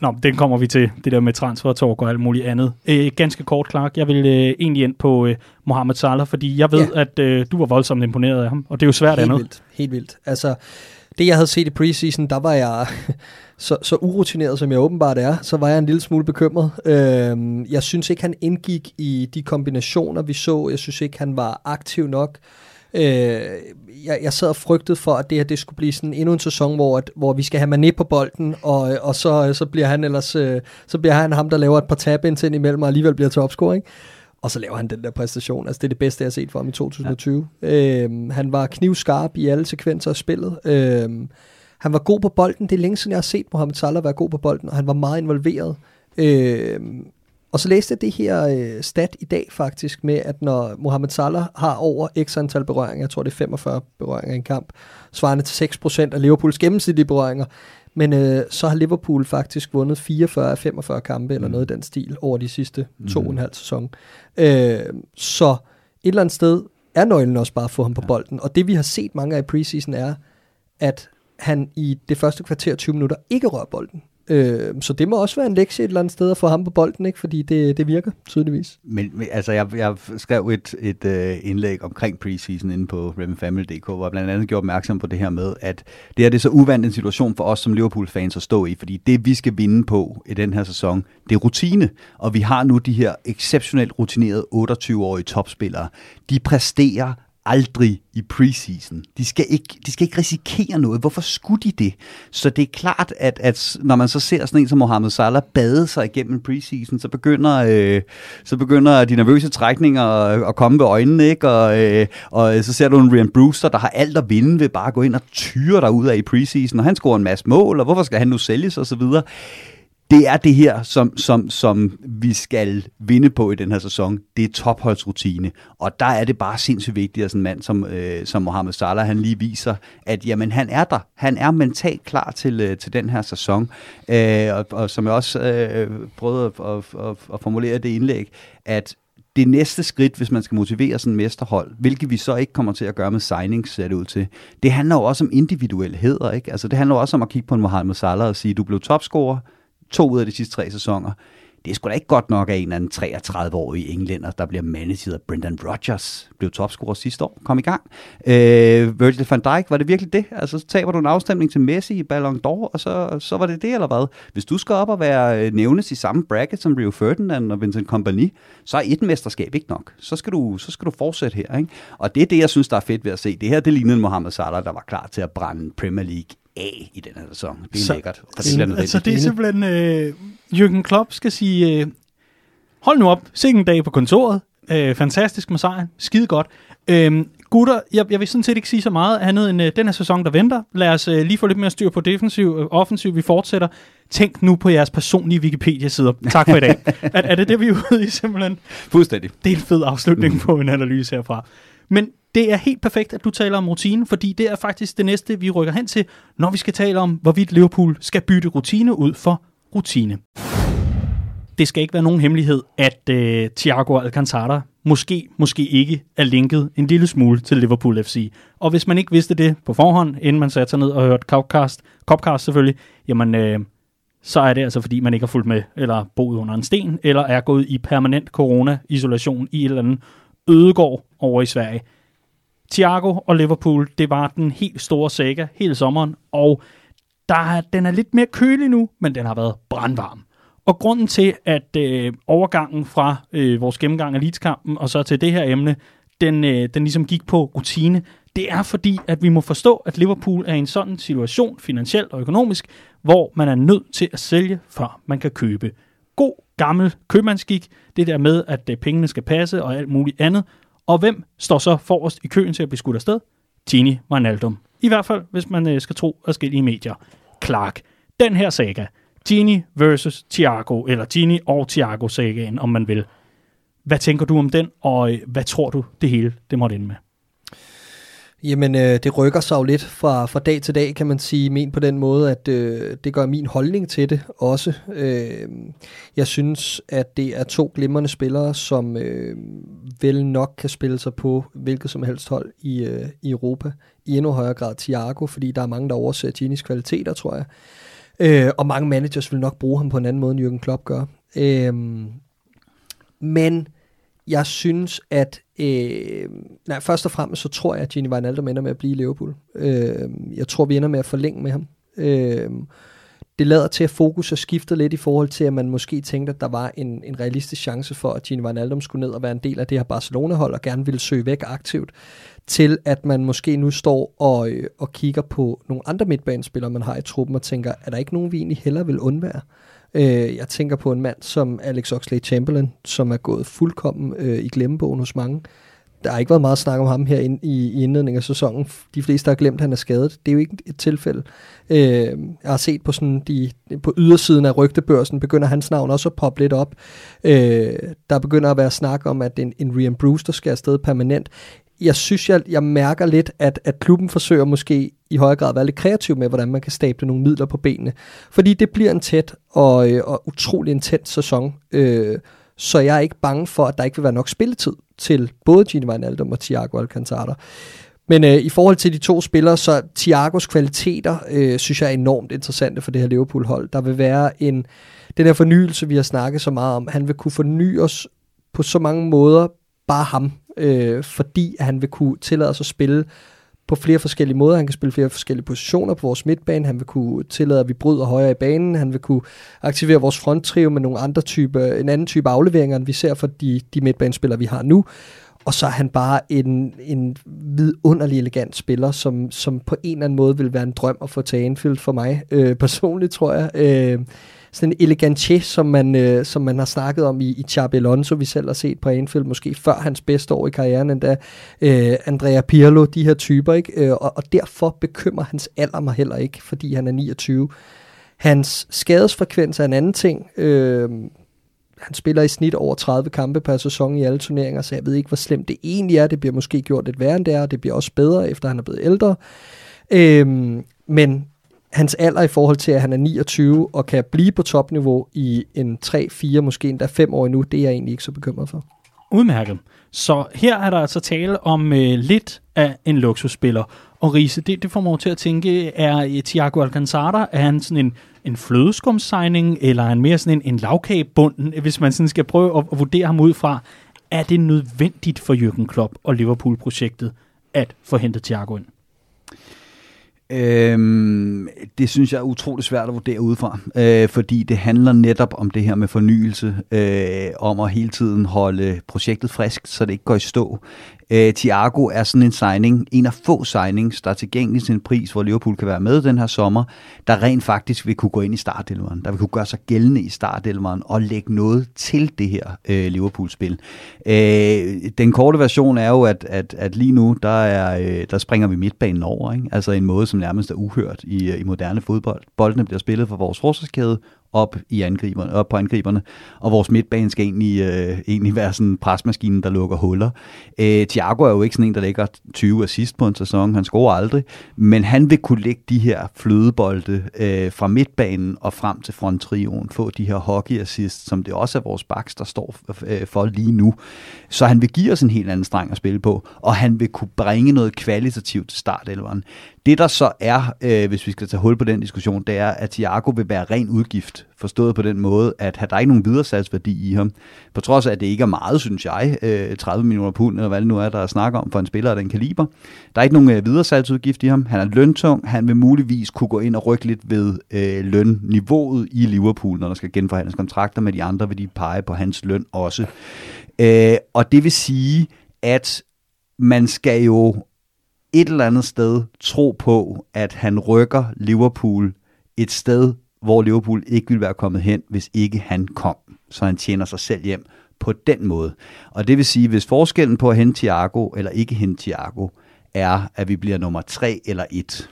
S1: Nå, den kommer vi til, det der med transfer talk og alt muligt andet. Øh, ganske kort, Clark, jeg vil øh, egentlig ind på øh, Mohamed Salah, fordi jeg ved, ja. at øh, du var voldsomt imponeret af ham, og det er jo svært
S2: helt
S1: andet.
S2: Vildt, helt vildt. Altså, det jeg havde set i preseason, der var jeg så, så urutineret, som jeg åbenbart er, så var jeg en lille smule bekymret. Øh, jeg synes ikke, han indgik i de kombinationer, vi så. Jeg synes ikke, han var aktiv nok. Øh, jeg, jeg sad og frygtede for, at det her det skulle blive sådan endnu en sæson, hvor, at, hvor vi skal have Mané på bolden, og, og så, så bliver han ellers øh, så bliver han ham, der laver et par tab ind imellem, og alligevel bliver topscorer, ikke? Og så laver han den der præstation. Altså, det er det bedste, jeg har set for ham i 2020. Ja. Øhm, han var knivskarp i alle sekvenser af spillet. Øhm, han var god på bolden. Det er længe siden, jeg har set Mohamed Salah være god på bolden, og han var meget involveret. Øhm, og så læste jeg det her øh, stat i dag faktisk med, at når Mohamed Salah har over x antal berøringer, jeg tror det er 45 berøringer i en kamp, svarende til 6% af Liverpools gennemsnitlige berøringer, men øh, så har Liverpool faktisk vundet 44 af 45 kampe, eller mm. noget i den stil, over de sidste mm. to og en halv sæson. Øh, så et eller andet sted er nøglen også bare at få ham på ja. bolden. Og det vi har set mange af i preseason er, at han i det første kvarter 20 minutter ikke rører bolden. Øh, så det må også være en lektie et eller andet sted at få ham på bolden, ikke? fordi det, det virker tydeligvis.
S3: Men altså, jeg, jeg skrev et, et øh, indlæg omkring preseason inde på RevenFamily.dk, hvor jeg blandt andet gjorde opmærksom på det her med, at det her det er så uvandt en situation for os som Liverpool-fans at stå i, fordi det vi skal vinde på i den her sæson, det er rutine, og vi har nu de her exceptionelt rutinerede 28-årige topspillere. De præsterer aldrig i preseason. De skal, ikke, de skal ikke risikere noget. Hvorfor skulle de det? Så det er klart, at, at når man så ser sådan en som Mohamed Salah bade sig igennem preseason, så begynder, øh, så begynder de nervøse trækninger at, at komme ved øjnene, ikke? Og, øh, og så ser du en Ryan Brewster, der har alt at vinde ved bare at gå ind og tyre dig ud af i preseason, og han scorer en masse mål, og hvorfor skal han nu sælges, og så videre det er det her, som, som, som vi skal vinde på i den her sæson. Det er topholdsrutine. Og der er det bare sindssygt vigtigt, at sådan en mand som, øh, som Mohamed Salah, han lige viser, at jamen, han er der. Han er mentalt klar til, øh, til den her sæson. Øh, og, og som jeg også øh, prøvede at, at, at, at formulere det indlæg, at det næste skridt, hvis man skal motivere sådan en mesterhold, hvilket vi så ikke kommer til at gøre med signings, ser det ud til, det handler jo også om individuel heder, ikke? Altså det handler også om at kigge på en Mohamed Salah og sige, du blev topscorer, to ud af de sidste tre sæsoner. Det er sgu da ikke godt nok, at en eller anden 33-årig englænder, der bliver managed af Brendan Rodgers, blev topscorer sidste år, kom i gang. Øh, Virgil van Dijk, var det virkelig det? Altså, så taber du en afstemning til Messi i Ballon d'Or, og så, så var det det, eller hvad? Hvis du skal op og være øh, nævnes i samme bracket som Rio Ferdinand og Vincent Kompany, så er et mesterskab ikke nok. Så skal du, så skal du fortsætte her, ikke? Og det er det, jeg synes, der er fedt ved at se. Det her, det lignede Mohamed Salah, der var klar til at brænde Premier League af i den her sæson. Det er så, lækkert, for det bliver
S1: Altså, det er simpelthen... Øh, Jürgen Klopp skal sige, øh, hold nu op, sikke en dag på kontoret. Øh, fantastisk med sejren. Skide godt. Øh, gutter, jeg, jeg vil sådan set ikke sige så meget andet end øh, den her sæson, der venter. Lad os øh, lige få lidt mere styr på defensiv, øh, offensiv. Vi fortsætter. Tænk nu på jeres personlige Wikipedia-sider. Tak for i dag. er, er det det, vi er ude i simpelthen?
S3: Fuldstændig.
S1: Det er en fed afslutning mm. på en analyse herfra. Men det er helt perfekt, at du taler om rutine, fordi det er faktisk det næste, vi rykker hen til, når vi skal tale om, hvorvidt Liverpool skal bytte rutine ud for rutine. Det skal ikke være nogen hemmelighed, at øh, Thiago Alcantara måske, måske ikke er linket en lille smule til Liverpool FC. Og hvis man ikke vidste det på forhånd, inden man satte sig ned og hørte Copcast, Copcast selvfølgelig, jamen øh, så er det altså fordi, man ikke har fulgt med, eller boet under en sten, eller er gået i permanent corona-isolation i et eller andet ødegård over i Sverige. Thiago og Liverpool, det var den helt store saga hele sommeren, og der, den er lidt mere kølig nu, men den har været brandvarm. Og grunden til, at øh, overgangen fra øh, vores gennemgang af Leeds-kampen og så til det her emne, den, øh, den ligesom gik på rutine, det er fordi, at vi må forstå, at Liverpool er i en sådan situation, finansielt og økonomisk, hvor man er nødt til at sælge, før man kan købe. God gammel købmandsgik, det der med, at øh, pengene skal passe og alt muligt andet. Og hvem står så forrest i køen til at blive skudt afsted? Tini Wijnaldum. I hvert fald, hvis man øh, skal tro forskellige medier. Clark. Den her saga, Tini versus Thiago, eller Tini og Thiago sagaen, om man vil. Hvad tænker du om den, og øh, hvad tror du, det hele det måtte ende med?
S2: Jamen, øh, det rykker sig jo lidt fra, fra dag til dag, kan man sige, men på den måde, at øh, det gør min holdning til det også. Øh, jeg synes, at det er to glimrende spillere, som øh, vel nok kan spille sig på hvilket som helst hold i, øh, i Europa. I endnu højere grad Thiago, fordi der er mange, der overser Ginis kvaliteter, tror jeg. Øh, og mange managers vil nok bruge ham på en anden måde, end Jürgen Klopp gør. Øh, men jeg synes, at øh, nej, først og fremmest så tror jeg, at Gini Wijnaldum ender med at blive i Liverpool. Øh, jeg tror, vi ender med at forlænge med ham. Øh, det lader til, at fokus er skiftet lidt i forhold til, at man måske tænkte, at der var en, en realistisk chance for, at Gini Wijnaldum skulle ned og være en del af det her Barcelona-hold, og gerne ville søge væk aktivt, til at man måske nu står og, øh, og kigger på nogle andre midtbanespillere, man har i truppen, og tænker, er der ikke nogen, vi egentlig heller vil undvære? Øh, Øh, jeg tænker på en mand som Alex Oxlade-Chamberlain, som er gået fuldkommen øh, i glemmebogen hos mange. Der har ikke været meget snak om ham her i, i indledningen af sæsonen. De fleste har glemt, at han er skadet. Det er jo ikke et tilfælde. Øh, jeg har set på, sådan de, på ydersiden af rygtebørsen, begynder hans navn også at poppe lidt op. Øh, der begynder at være snak om, at en, en Rian Brewster skal afsted permanent jeg synes, jeg, jeg mærker lidt, at, at klubben forsøger måske i højere grad at være lidt kreativ med, hvordan man kan stable nogle midler på benene. Fordi det bliver en tæt og, øh, og utrolig intens sæson. Øh, så jeg er ikke bange for, at der ikke vil være nok spilletid til både Gini Wijnaldum og Thiago Alcantara. Men øh, i forhold til de to spillere, så Thiagos kvaliteter, øh, synes jeg er enormt interessante for det her Liverpool-hold. Der vil være en, den her fornyelse, vi har snakket så meget om, han vil kunne forny os på så mange måder, bare ham øh, fordi han vil kunne tillade sig at spille på flere forskellige måder. Han kan spille flere forskellige positioner på vores midtbane. Han vil kunne tillade, at vi bryder højere i banen. Han vil kunne aktivere vores fronttrio med nogle andre type, en anden type afleveringer, end vi ser for de, de midtbanespillere, vi har nu. Og så er han bare en, en vidunderlig elegant spiller, som, som på en eller anden måde vil være en drøm at få til Anfield for mig øh, personligt, tror jeg. Øh, sådan en elegantier, som man, øh, som man har snakket om i, i Xabi Alonso, vi selv har set på Anfield, måske før hans bedste år i karrieren endda, øh, Andrea Pirlo, de her typer, ikke? Øh, og, og derfor bekymrer hans alder mig heller ikke, fordi han er 29. Hans skadesfrekvens er en anden ting. Øh, han spiller i snit over 30 kampe per sæson i alle turneringer, så jeg ved ikke, hvor slemt det egentlig er. Det bliver måske gjort lidt værre end det er, og det bliver også bedre, efter han er blevet ældre. Øhm, men hans alder i forhold til, at han er 29 og kan blive på topniveau i en 3, 4, måske endda 5 år endnu, det er jeg egentlig ikke så bekymret for.
S1: Udmærket. Så her er der altså tale om øh, lidt af en luksusspiller. Og Riese, det, det får mig til at tænke, er øh, Thiago Alcantara, er han sådan en, en flødeskumssigning, eller er han mere sådan en, en lavkagebunden, hvis man sådan skal prøve at, at vurdere ham ud fra, er det nødvendigt for Jürgen Klopp og Liverpool-projektet at få hentet Thiago ind?
S3: Øhm, det synes jeg er utroligt svært at vurdere udefra, øh, fordi det handler netop om det her med fornyelse, øh, om at hele tiden holde projektet frisk, så det ikke går i stå. Øh, Thiago er sådan en signing, en af få signings, der er tilgængelig til en pris, hvor Liverpool kan være med den her sommer, der rent faktisk vil kunne gå ind i startelveren, der vil kunne gøre sig gældende i startelveren og lægge noget til det her øh, Liverpool-spil. Øh, den korte version er jo, at, at, at lige nu, der, er, øh, der springer vi midtbanen over, ikke? altså en måde, som nærmest er uhørt i, øh, i moderne fodbold. Boldene bliver spillet for vores forsvarskæde, op, i angriberne, op på angriberne, og vores midtbane skal egentlig, øh, egentlig være sådan en presmaskine, der lukker huller. Øh, Thiago er jo ikke sådan en, der lægger 20 assist på en sæson, han scorer aldrig, men han vil kunne lægge de her flødebolde øh, fra midtbanen og frem til fronttrioen, få de her hockey assist, som det også er vores backs, der står øh, for lige nu. Så han vil give os en helt anden streng at spille på, og han vil kunne bringe noget kvalitativt til startelveren. Det der så er, øh, hvis vi skal tage hul på den diskussion, det er, at Thiago vil være ren udgift, forstået på den måde, at der er ikke nogen videresalgsværdi i ham. På trods af, at det ikke er meget, synes jeg, øh, 30 millioner pund, eller hvad det nu er, der er snak om for en spiller af den kaliber. Der er ikke nogen øh, videresalgsudgift i ham. Han er løntung. Han vil muligvis kunne gå ind og rykke lidt ved øh, lønniveauet i Liverpool, når der skal genforhandles kontrakter med de andre, vil de pege på hans løn også. Øh, og det vil sige, at man skal jo et eller andet sted tro på, at han rykker Liverpool et sted, hvor Liverpool ikke ville være kommet hen, hvis ikke han kom. Så han tjener sig selv hjem på den måde. Og det vil sige, hvis forskellen på at hente Thiago eller ikke hente Thiago, er, at vi bliver nummer 3 eller 1,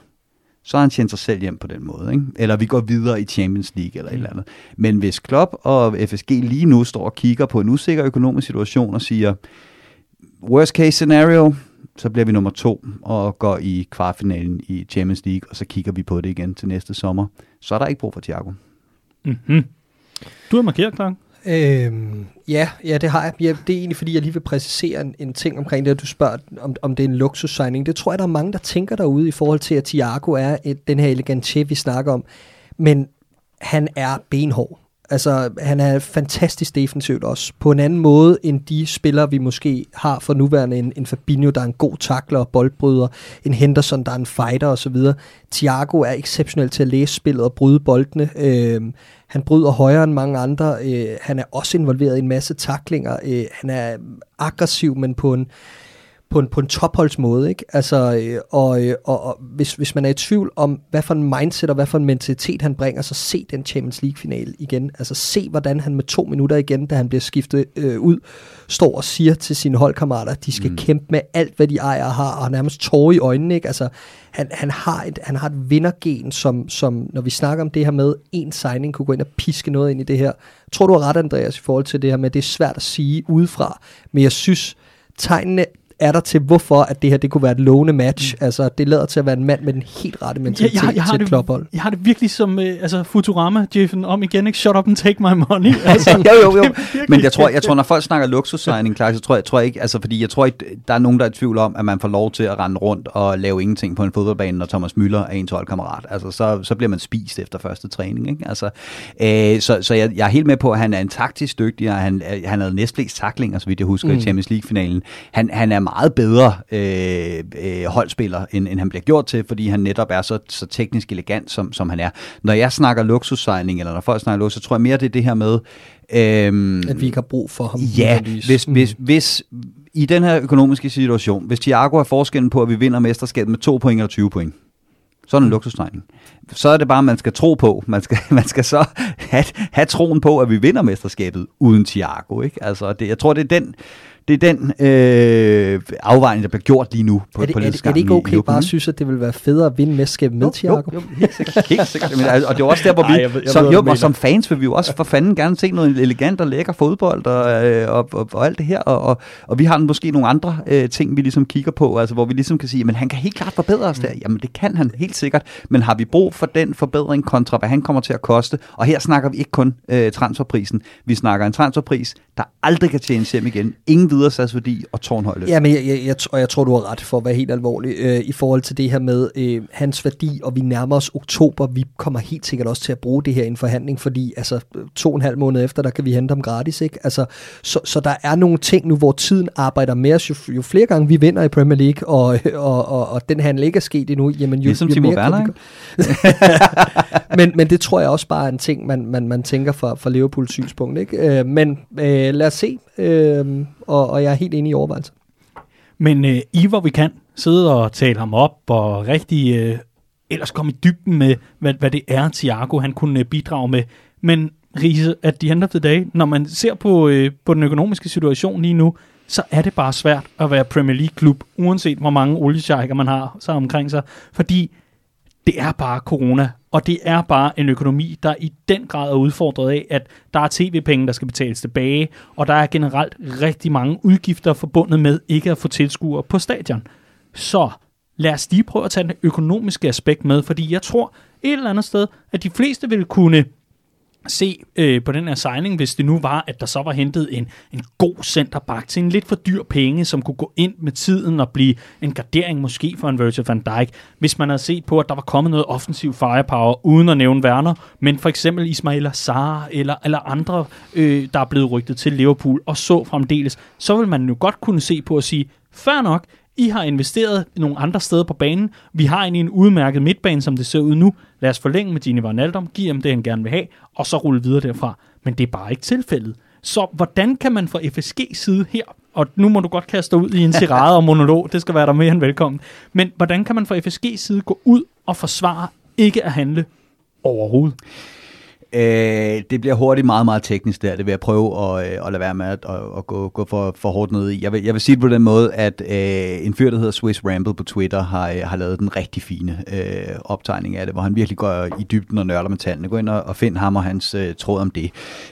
S3: så har han tjent sig selv hjem på den måde. Ikke? Eller vi går videre i Champions League eller et eller andet. Men hvis Klopp og FSG lige nu står og kigger på en usikker økonomisk situation og siger, worst case scenario, så bliver vi nummer to og går i kvartfinalen i Champions League, og så kigger vi på det igen til næste sommer. Så er der ikke brug for Thiago.
S1: Mm-hmm. Du har markeret, Clark.
S2: Øhm, ja, ja, det har jeg. Ja, det er egentlig, fordi jeg lige vil præcisere en, en ting omkring det, at du spørger, om, om det er en luksussigning. Det tror jeg, der er mange, der tænker derude i forhold til, at Thiago er et, den her elegante, vi snakker om. Men han er benhård. Altså, han er fantastisk defensivt også. På en anden måde end de spillere, vi måske har for nuværende. En, en Fabinho, der er en god takler og boldbryder. En Henderson, der er en fighter osv. Thiago er exceptionel til at læse spillet og bryde boldene. Øh, han bryder højere end mange andre. Øh, han er også involveret i en masse taklinger. Øh, han er aggressiv, men på en på en, på en topholdsmåde, ikke? Altså, øh, og, øh, og, og hvis, hvis man er i tvivl om, hvad for en mindset og hvad for en mentalitet han bringer, så se den Champions League-finale igen. Altså se, hvordan han med to minutter igen, da han bliver skiftet øh, ud, står og siger til sine holdkammerater, at de skal mm. kæmpe med alt, hvad de ejer og har, og nærmest tårer i øjnene, ikke? Altså, han, han, har et, han har et vindergen, som, som, når vi snakker om det her med, en signing kunne gå ind og piske noget ind i det her. Jeg tror, du har ret, Andreas, i forhold til det her med, at det er svært at sige udefra, men jeg synes, tegnene er der til, hvorfor at det her det kunne være et lovende match. Mm. Altså, det lader til at være en mand med den helt rette mentalitet
S1: ja, jeg, jeg
S2: til et
S1: klubhold. Jeg har det virkelig som uh, altså Futurama, Jeffen, om igen, ikke? Shut up and take my money. Altså,
S3: jo, jo, jo. Men jeg tror, jeg tror, når folk snakker luksussigning, klar, så tror jeg, tror jeg ikke, altså, fordi jeg tror ikke, der er nogen, der er i tvivl om, at man får lov til at rende rundt og lave ingenting på en fodboldbane, når Thomas Müller er en holdkammerat. Altså, så, så bliver man spist efter første træning, ikke? Altså, øh, så, så jeg, jeg er helt med på, at han er en taktisk dygtig, og han, han havde næstflest taklinger, så vidt jeg husker, mm. i Champions League-finalen. Han, han er meget bedre øh, øh, holdspiller, end, end han bliver gjort til, fordi han netop er så, så teknisk elegant, som, som han er. Når jeg snakker luksussejling, eller når folk snakker luksus, så tror jeg mere, det er det her med...
S2: Øh, at vi ikke har brug for ham.
S3: Ja, hvis, mm. hvis, hvis i den her økonomiske situation, hvis Thiago er forskellen på, at vi vinder mesterskabet med 2 point eller 20 point, så er det en luksustegning. Så er det bare, at man skal tro på. Man skal, man skal så have, have troen på, at vi vinder mesterskabet uden Thiago. Ikke? Altså, det, jeg tror, det er den det er den øh, afvejning, der bliver gjort lige nu på,
S2: er det,
S3: på
S2: er, det, er det ikke okay bare at synes, at det vil være federe at vinde mesterskabet med Thiago?
S3: Jo, jo, helt sikkert. Helt sikkert. Men, altså, og det er også der, hvor vi, Ej, jeg ved, jeg som, ved, jo, og som fans vil vi jo også for fanden gerne se noget elegant og lækker fodbold og, øh, og, og, og alt det her. Og, og, og vi har måske nogle andre øh, ting, vi ligesom kigger på, altså, hvor vi ligesom kan sige, men han kan helt klart forbedre os der. Mm. Jamen det kan han helt sikkert, men har vi brug for den forbedring kontra, hvad han kommer til at koste? Og her snakker snakker vi ikke kun øh, transferprisen. Vi snakker en transferpris, der aldrig kan tjene hjem igen. Ingen videre satsværdi og tårnhøj løn.
S2: Ja, men jeg, jeg, jeg, og jeg tror, du har ret for at være helt alvorlig øh, i forhold til det her med øh, hans værdi, og vi nærmer os oktober. Vi kommer helt sikkert også til at bruge det her i en forhandling, fordi altså, to og en halv måned efter, der kan vi hente ham gratis. Ikke? Altså, så, så der er nogle ting nu, hvor tiden arbejder med os. Jo, jo flere gange vi vinder i Premier League, og, og, og, og den handel ikke er sket endnu, jamen jo,
S3: ligesom
S2: jo
S3: Timo
S2: mere
S3: Werner,
S2: men, men det tror jeg også bare er en ting, man, man, man tænker fra, fra Liverpools synspunkt. Ikke? Øh, men øh, lad os se, øh, og, og jeg er helt enig i overvejelsen.
S1: Men øh, I, hvor vi kan, sidde og tale ham op, og rigtig øh, ellers komme i dybden med, hvad, hvad det er, Thiago han kunne øh, bidrage med. Men Riese, at de end of the day, når man ser på, øh, på den økonomiske situation lige nu, så er det bare svært at være Premier League-klub, uanset hvor mange oliesjejker man har så omkring sig. Fordi det er bare corona, og det er bare en økonomi, der i den grad er udfordret af, at der er tv-penge, der skal betales tilbage, og der er generelt rigtig mange udgifter forbundet med ikke at få tilskuere på stadion. Så lad os lige prøve at tage det økonomiske aspekt med, fordi jeg tror et eller andet sted, at de fleste vil kunne se øh, på den her signing, hvis det nu var, at der så var hentet en, en god centerback til en lidt for dyr penge, som kunne gå ind med tiden og blive en gardering måske for en Virgil van Dijk, hvis man havde set på, at der var kommet noget offensiv firepower, uden at nævne Werner, men for eksempel Ismail Azar eller, eller andre, øh, der er blevet rygtet til Liverpool, og så fremdeles, så vil man jo godt kunne se på at sige, fair nok, i har investeret nogle andre steder på banen. Vi har egentlig en udmærket midtbane, som det ser ud nu. Lad os forlænge med Gini Van Aldum, give ham det, han gerne vil have, og så rulle videre derfra. Men det er bare ikke tilfældet. Så hvordan kan man fra FSG side her, og nu må du godt kaste dig ud i en tirade og monolog, det skal være der mere end velkommen, men hvordan kan man fra FSG side gå ud og forsvare ikke at handle overhovedet?
S3: Øh, det bliver hurtigt meget, meget teknisk der. Det vil jeg prøve at, øh, at lade være med at, at, at gå, gå for, for hårdt ned i. Jeg vil, jeg vil sige det på den måde, at øh, en fyr, der hedder Swiss Ramble på Twitter, har, øh, har lavet den rigtig fine øh, optegning af det, hvor han virkelig går i dybden og nørder med tallene. Gå ind og, og find ham og hans øh, tråd om det,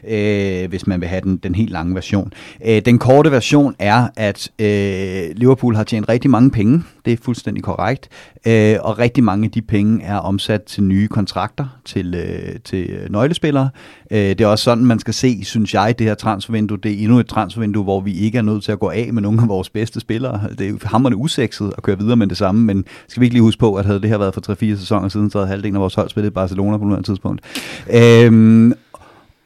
S3: øh, hvis man vil have den, den helt lange version. Øh, den korte version er, at øh, Liverpool har tjent rigtig mange penge. Det er fuldstændig korrekt. Øh, og rigtig mange af de penge er omsat til nye kontrakter, til, øh, til nøglespillere. Øh, det er også sådan, man skal se, synes jeg, det her transfervindue. Det er endnu et transfervindue, hvor vi ikke er nødt til at gå af med nogle af vores bedste spillere. Det er jo hammerende usekset at køre videre med det samme, men skal vi ikke lige huske på, at havde det her været for 3-4 sæsoner siden, så havde halvdelen af vores hold spillet i Barcelona på nuværende tidspunkt. Øh,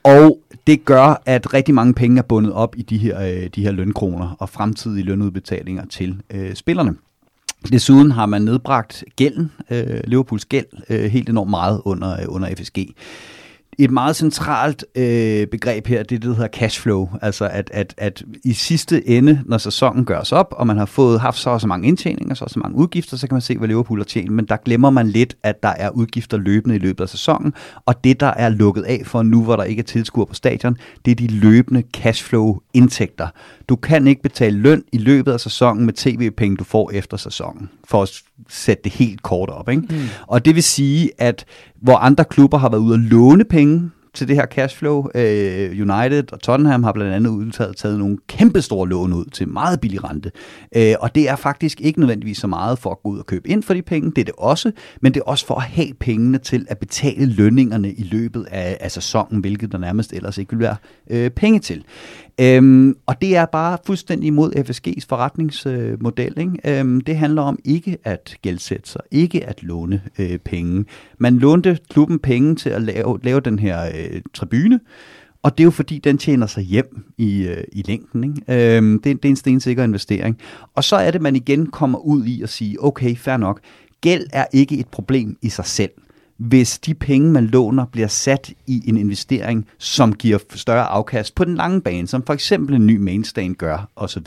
S3: og det gør, at rigtig mange penge er bundet op i de her, øh, de her lønkroner og fremtidige lønudbetalinger til øh, spillerne. Desuden har man nedbragt gælden, øh, Liverpools gæld, øh, helt enormt meget under, øh, under FSG. Et meget centralt øh, begreb her, det er det, der hedder cashflow. Altså at, at, at i sidste ende, når sæsonen gøres op, og man har fået haft så og så mange indtjeninger, så og så mange udgifter, så kan man se, hvad Liverpool har tjent. Men der glemmer man lidt, at der er udgifter løbende i løbet af sæsonen. Og det, der er lukket af for nu, hvor der ikke er tilskuere på stadion, det er de løbende cashflow-indtægter. Du kan ikke betale løn i løbet af sæsonen med tv-penge, du får efter sæsonen, for at sætte det helt kort op. Ikke? Mm. Og det vil sige, at hvor andre klubber har været ude at låne penge til det her cashflow. Øh, United og Tottenham har blandt andet udtaget taget nogle kæmpe store lån ud til meget billig rente. Øh, og det er faktisk ikke nødvendigvis så meget for at gå ud og købe ind for de penge, det er det også, men det er også for at have pengene til at betale lønningerne i løbet af, af sæsonen, hvilket der nærmest ellers ikke vil være øh, penge til. Øhm, og det er bare fuldstændig imod FSG's forretningsmodel. Ikke? Øhm, det handler om ikke at gældsætte sig, ikke at låne øh, penge. Man lånte klubben penge til at lave, lave den her øh, tribune, og det er jo fordi, den tjener sig hjem i, øh, i længden. Ikke? Øhm, det, det er en stensikker investering. Og så er det, man igen kommer ud i at sige, okay, fair nok, gæld er ikke et problem i sig selv hvis de penge, man låner, bliver sat i en investering, som giver større afkast på den lange bane, som for eksempel en ny mainstay gør, osv.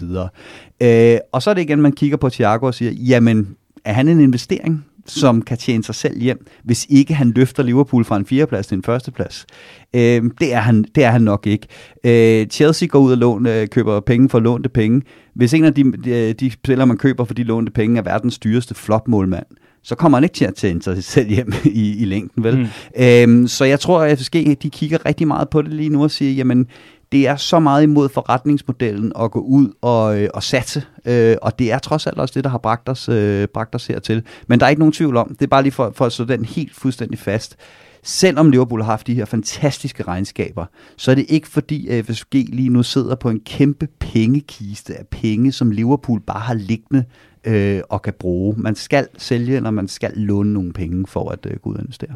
S3: Øh, og så er det igen, man kigger på Thiago og siger, jamen, er han en investering? som kan tjene sig selv hjem, hvis ikke han løfter Liverpool fra en fjerdeplads til en førsteplads. Øh, det, er han, det er han nok ikke. Øh, Chelsea går ud og låne, øh, køber penge for lånte penge. Hvis en af de, de, de spillere, man køber for de lånte penge, er verdens dyreste flopmålmand, så kommer han ikke til at tjene sig selv hjem i, i længden, vel? Mm. Øhm, så jeg tror, at FSG de kigger rigtig meget på det lige nu og siger, jamen, det er så meget imod forretningsmodellen at gå ud og, øh, og satse, øh, og det er trods alt også det, der har bragt os, øh, bragt os hertil. Men der er ikke nogen tvivl om, det er bare lige for, for at slå den helt fuldstændig fast. selvom Liverpool har haft de her fantastiske regnskaber, så er det ikke fordi, at FSG lige nu sidder på en kæmpe pengekiste af penge, som Liverpool bare har liggende øh, og kan bruge. Man skal sælge, eller man skal låne nogle penge for at øh, gå ud og investere.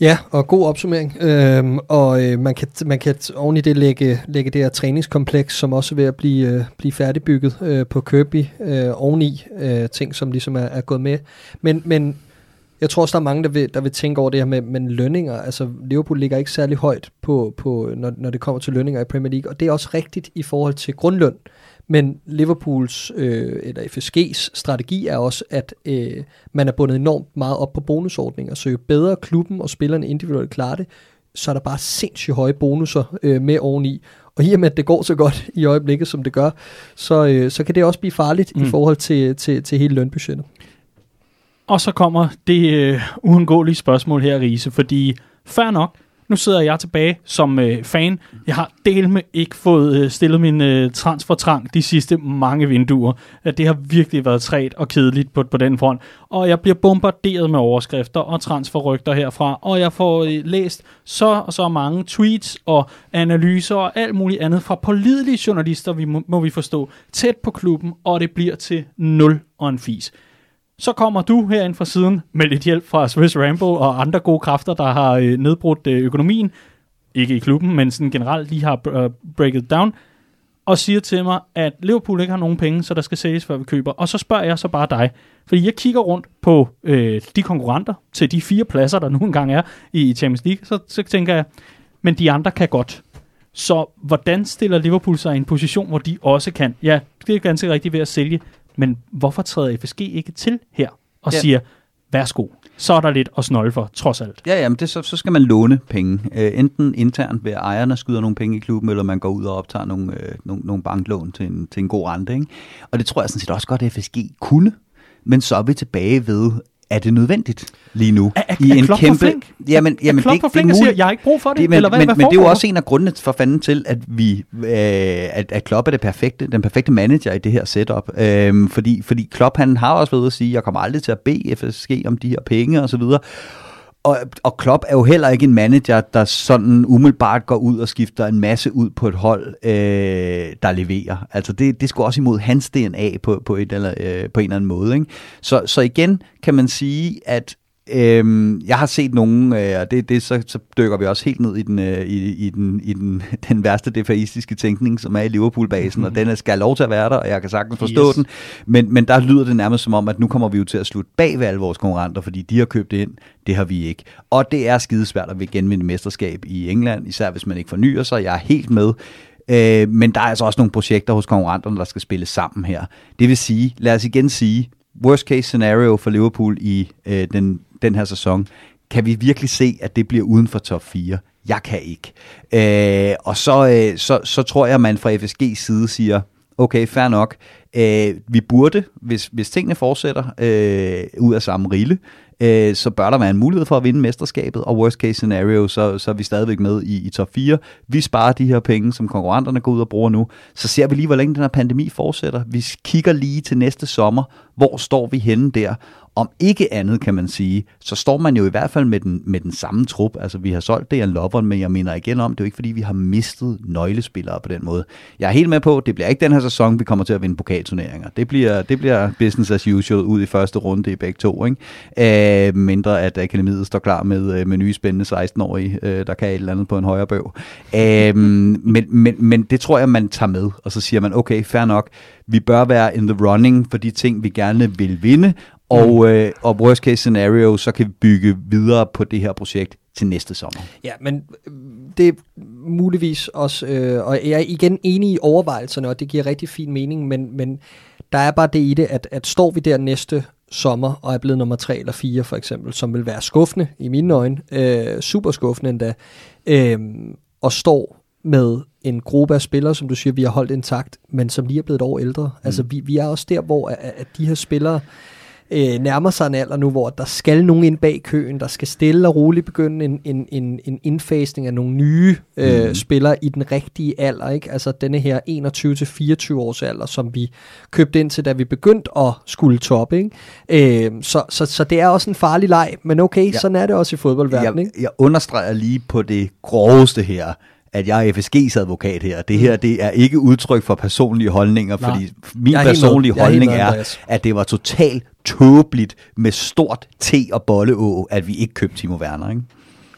S2: Ja, og god opsummering. Øhm, og øh, man, kan, man kan oven i det lægge, lægge det her træningskompleks, som også er ved at blive, øh, blive færdigbygget øh, på Kirby øh, oveni. Øh, ting, som ligesom er, er gået med. Men, men jeg tror også, der er mange, der vil, der vil tænke over det her med, men lønninger. Altså, Liverpool ligger ikke særlig højt, på, på, når, når det kommer til lønninger i Premier League. Og det er også rigtigt i forhold til grundløn. Men Liverpools øh, eller FSG's strategi er også, at øh, man er bundet enormt meget op på bonusordninger. Så jo bedre klubben og spillerne individuelt klarer det, så er der bare sindssygt høje bonusser øh, med oveni. Og i og med, at det går så godt i øjeblikket, som det gør, så, øh, så kan det også blive farligt mm. i forhold til, til, til hele lønbudgettet.
S1: Og så kommer det øh, uundgåelige spørgsmål her, Riese, fordi fair nok, nu sidder jeg tilbage som øh, fan. Jeg har del med ikke fået øh, stillet min øh, transfertrang de sidste mange vinduer. Øh, det har virkelig været træt og kedeligt på, på den front. Og jeg bliver bombarderet med overskrifter og transferrygter herfra. Og jeg får øh, læst så og så mange tweets og analyser og alt muligt andet fra pålidelige journalister, vi må, må vi forstå, tæt på klubben. Og det bliver til nul og en fis. Så kommer du herind fra siden med lidt hjælp fra Swiss Rambo og andre gode kræfter, der har øh, nedbrudt øh, økonomien. Ikke i klubben, men sådan generelt lige har øh, breaket down. Og siger til mig, at Liverpool ikke har nogen penge, så der skal sælges, før vi køber. Og så spørger jeg så bare dig. Fordi jeg kigger rundt på øh, de konkurrenter til de fire pladser, der nu engang er i Champions League. Så, så tænker jeg, men de andre kan godt. Så hvordan stiller Liverpool sig i en position, hvor de også kan? Ja, det er ganske rigtigt ved at sælge. Men hvorfor træder FSG ikke til her og ja. siger, værsgo, så er der lidt at snolde for, trods alt.
S3: Ja, jamen det, så, så skal man låne penge. Øh, enten internt ved ejerne skyder nogle penge i klubben, eller man går ud og optager nogle, øh, nogle, nogle banklån til en, til en god rente. Ikke? Og det tror jeg sådan set også godt, at FSG kunne. Men så er vi tilbage ved, er det nødvendigt lige nu?
S1: Er, er, I er en Klopp kæmpe... Flink?
S3: Jamen, jamen,
S1: er Klopp for flink og siger, jeg har ikke brug for det?
S3: det men,
S1: eller hvad,
S3: men,
S1: hvad
S3: men det er jo også en af grundene for fanden til, at vi øh, at, at Klopp er det perfekte, den perfekte manager i det her setup. Øh, fordi, fordi Klopp han har også ved at sige, jeg kommer aldrig til at bede FSG om de her penge og så videre og, og Klopp er jo heller ikke en manager, der sådan umiddelbart går ud og skifter en masse ud på et hold, øh, der leverer. Altså det, det skal også imod hans DNA på, på, et eller, øh, på en eller anden måde. Ikke? Så, så igen kan man sige, at Øhm, jeg har set nogen, øh, og det, det så, så dykker vi også helt ned i den, øh, i, i den, i den, den værste defaistiske tænkning, som er i Liverpool-basen, mm. og den skal lov til at være der, og jeg kan sagtens forstå yes. den. Men, men der lyder det nærmest som om, at nu kommer vi jo til at slutte bag ved alle vores konkurrenter, fordi de har købt det ind, det har vi ikke. Og det er skidesvært at genvinde mesterskab i England, især hvis man ikke fornyer sig. Jeg er helt med. Øh, men der er altså også nogle projekter hos konkurrenterne, der skal spille sammen her. Det vil sige, lad os igen sige, worst case scenario for Liverpool i øh, den den her sæson. Kan vi virkelig se, at det bliver uden for top 4? Jeg kan ikke. Øh, og så, øh, så, så tror jeg, at man fra FSG's side siger, okay, fair nok. Øh, vi burde, hvis, hvis tingene fortsætter øh, ud af samme rille, øh, så bør der være en mulighed for at vinde mesterskabet, og worst case scenario, så, så er vi stadigvæk med i, i top 4. Vi sparer de her penge, som konkurrenterne går ud og bruger nu. Så ser vi lige, hvor længe den her pandemi fortsætter. Vi kigger lige til næste sommer. Hvor står vi henne der? Om ikke andet, kan man sige, så står man jo i hvert fald med den, med den samme trup. Altså, vi har solgt det Lovren, men jeg mener igen om, det er jo ikke, fordi vi har mistet nøglespillere på den måde. Jeg er helt med på, det bliver ikke den her sæson, vi kommer til at vinde pokalturneringer. Det bliver, det bliver business as usual ud i første runde i begge to. Ikke? Øh, mindre at akademiet står klar med, øh, med nye spændende 16-årige, øh, der kan et eller andet på en højere bøv. Øh, men, men, men det tror jeg, man tager med, og så siger man, okay, fair nok, vi bør være in the running for de ting, vi gerne vil vinde, og, øh, og worst case scenario, så kan vi bygge videre på det her projekt til næste sommer.
S2: Ja, men øh, det er muligvis også, øh, og jeg er igen enig i overvejelserne, og det giver rigtig fin mening, men, men der er bare det i det, at, at står vi der næste sommer og er blevet nummer 3 eller 4 for eksempel, som vil være skuffende i mine øjne, øh, super skuffende endda, øh, og står med en gruppe af spillere, som du siger, vi har holdt intakt, men som lige er blevet et år ældre. Mm. Altså vi, vi er også der, hvor at, at de her spillere, øh, nærmer sig en alder nu, hvor der skal nogen ind bag køen, der skal stille og roligt begynde en, en, en, en indfasning af nogle nye øh, mm. spillere i den rigtige alder. Ikke? Altså denne her 21-24 års alder, som vi købte ind til, da vi begyndte at skulle toppe. Ikke? Øh, så, så, så det er også en farlig leg, men okay, ja. sådan er det også i fodboldverdenen.
S3: Jeg, jeg understreger lige på det groveste her, at jeg er FSG's advokat her. Det her, mm. det er ikke udtryk for personlige holdninger, Nej. fordi min personlige holdning er, er, at det var totalt tåbeligt med stort T og bolleå, at vi ikke købte Timo Werner, ikke?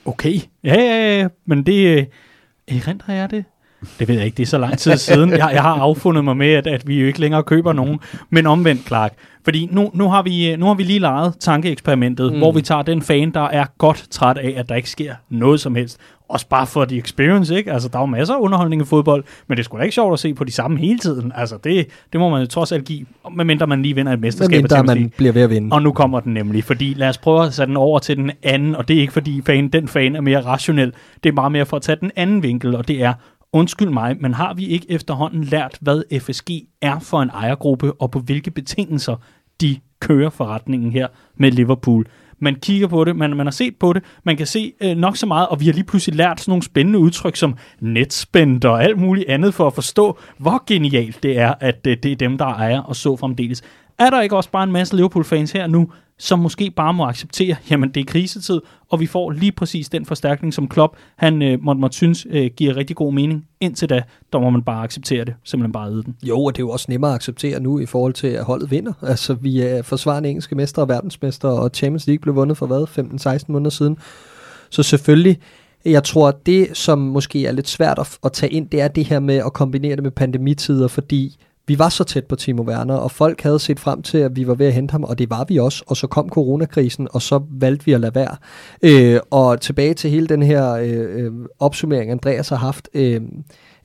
S1: Okay, ja, ja, ja, men det... Erindrer jeg det? Det ved jeg ikke, det er så lang tid siden. Jeg, jeg har affundet mig med, at, at vi jo ikke længere køber nogen. Men omvendt, Clark. Fordi nu, nu, har, vi, nu har vi lige lejet tankeeksperimentet, mm. hvor vi tager den fan, der er godt træt af, at der ikke sker noget som helst. Også bare for the experience, ikke? Altså, der er jo masser af underholdning i fodbold, men det sgu da ikke sjovt at se på de samme hele tiden. Altså, det, det må man jo trods alt give, medmindre man lige vinder et mesterskab.
S2: Medmindre man bliver ved at vinde.
S1: Og nu kommer den nemlig, fordi lad os prøve at sætte den over til den anden, og det er ikke fordi fan, den fan er mere rationel. Det er meget mere for at tage den anden vinkel, og det er, undskyld mig, men har vi ikke efterhånden lært, hvad FSG er for en ejergruppe, og på hvilke betingelser de kører forretningen her med Liverpool? Man kigger på det, man, man har set på det, man kan se øh, nok så meget, og vi har lige pludselig lært sådan nogle spændende udtryk som netspændt og alt muligt andet for at forstå, hvor genialt det er, at øh, det er dem, der ejer og så fremdeles. Er der ikke også bare en masse Liverpool-fans her nu, som måske bare må acceptere, jamen det er krisetid, og vi får lige præcis den forstærkning, som Klopp han øh, måtte, måtte synes øh, giver rigtig god mening. Indtil da, der må man bare acceptere det, simpelthen bare æde den.
S2: Jo, og det er jo også nemmere at acceptere nu i forhold til, at holdet vinder. Altså, vi er forsvarende engelske mestre og verdensmestre, og Champions League blev vundet for hvad, 15-16 måneder siden. Så selvfølgelig, jeg tror, at det, som måske er lidt svært at, at tage ind, det er det her med at kombinere det med pandemitider, fordi vi var så tæt på Timo Werner, og folk havde set frem til, at vi var ved at hente ham, og det var vi også. Og så kom coronakrisen, og så valgte vi at lade være. Øh, og tilbage til hele den her øh, øh opsummering, Andreas har haft, øh,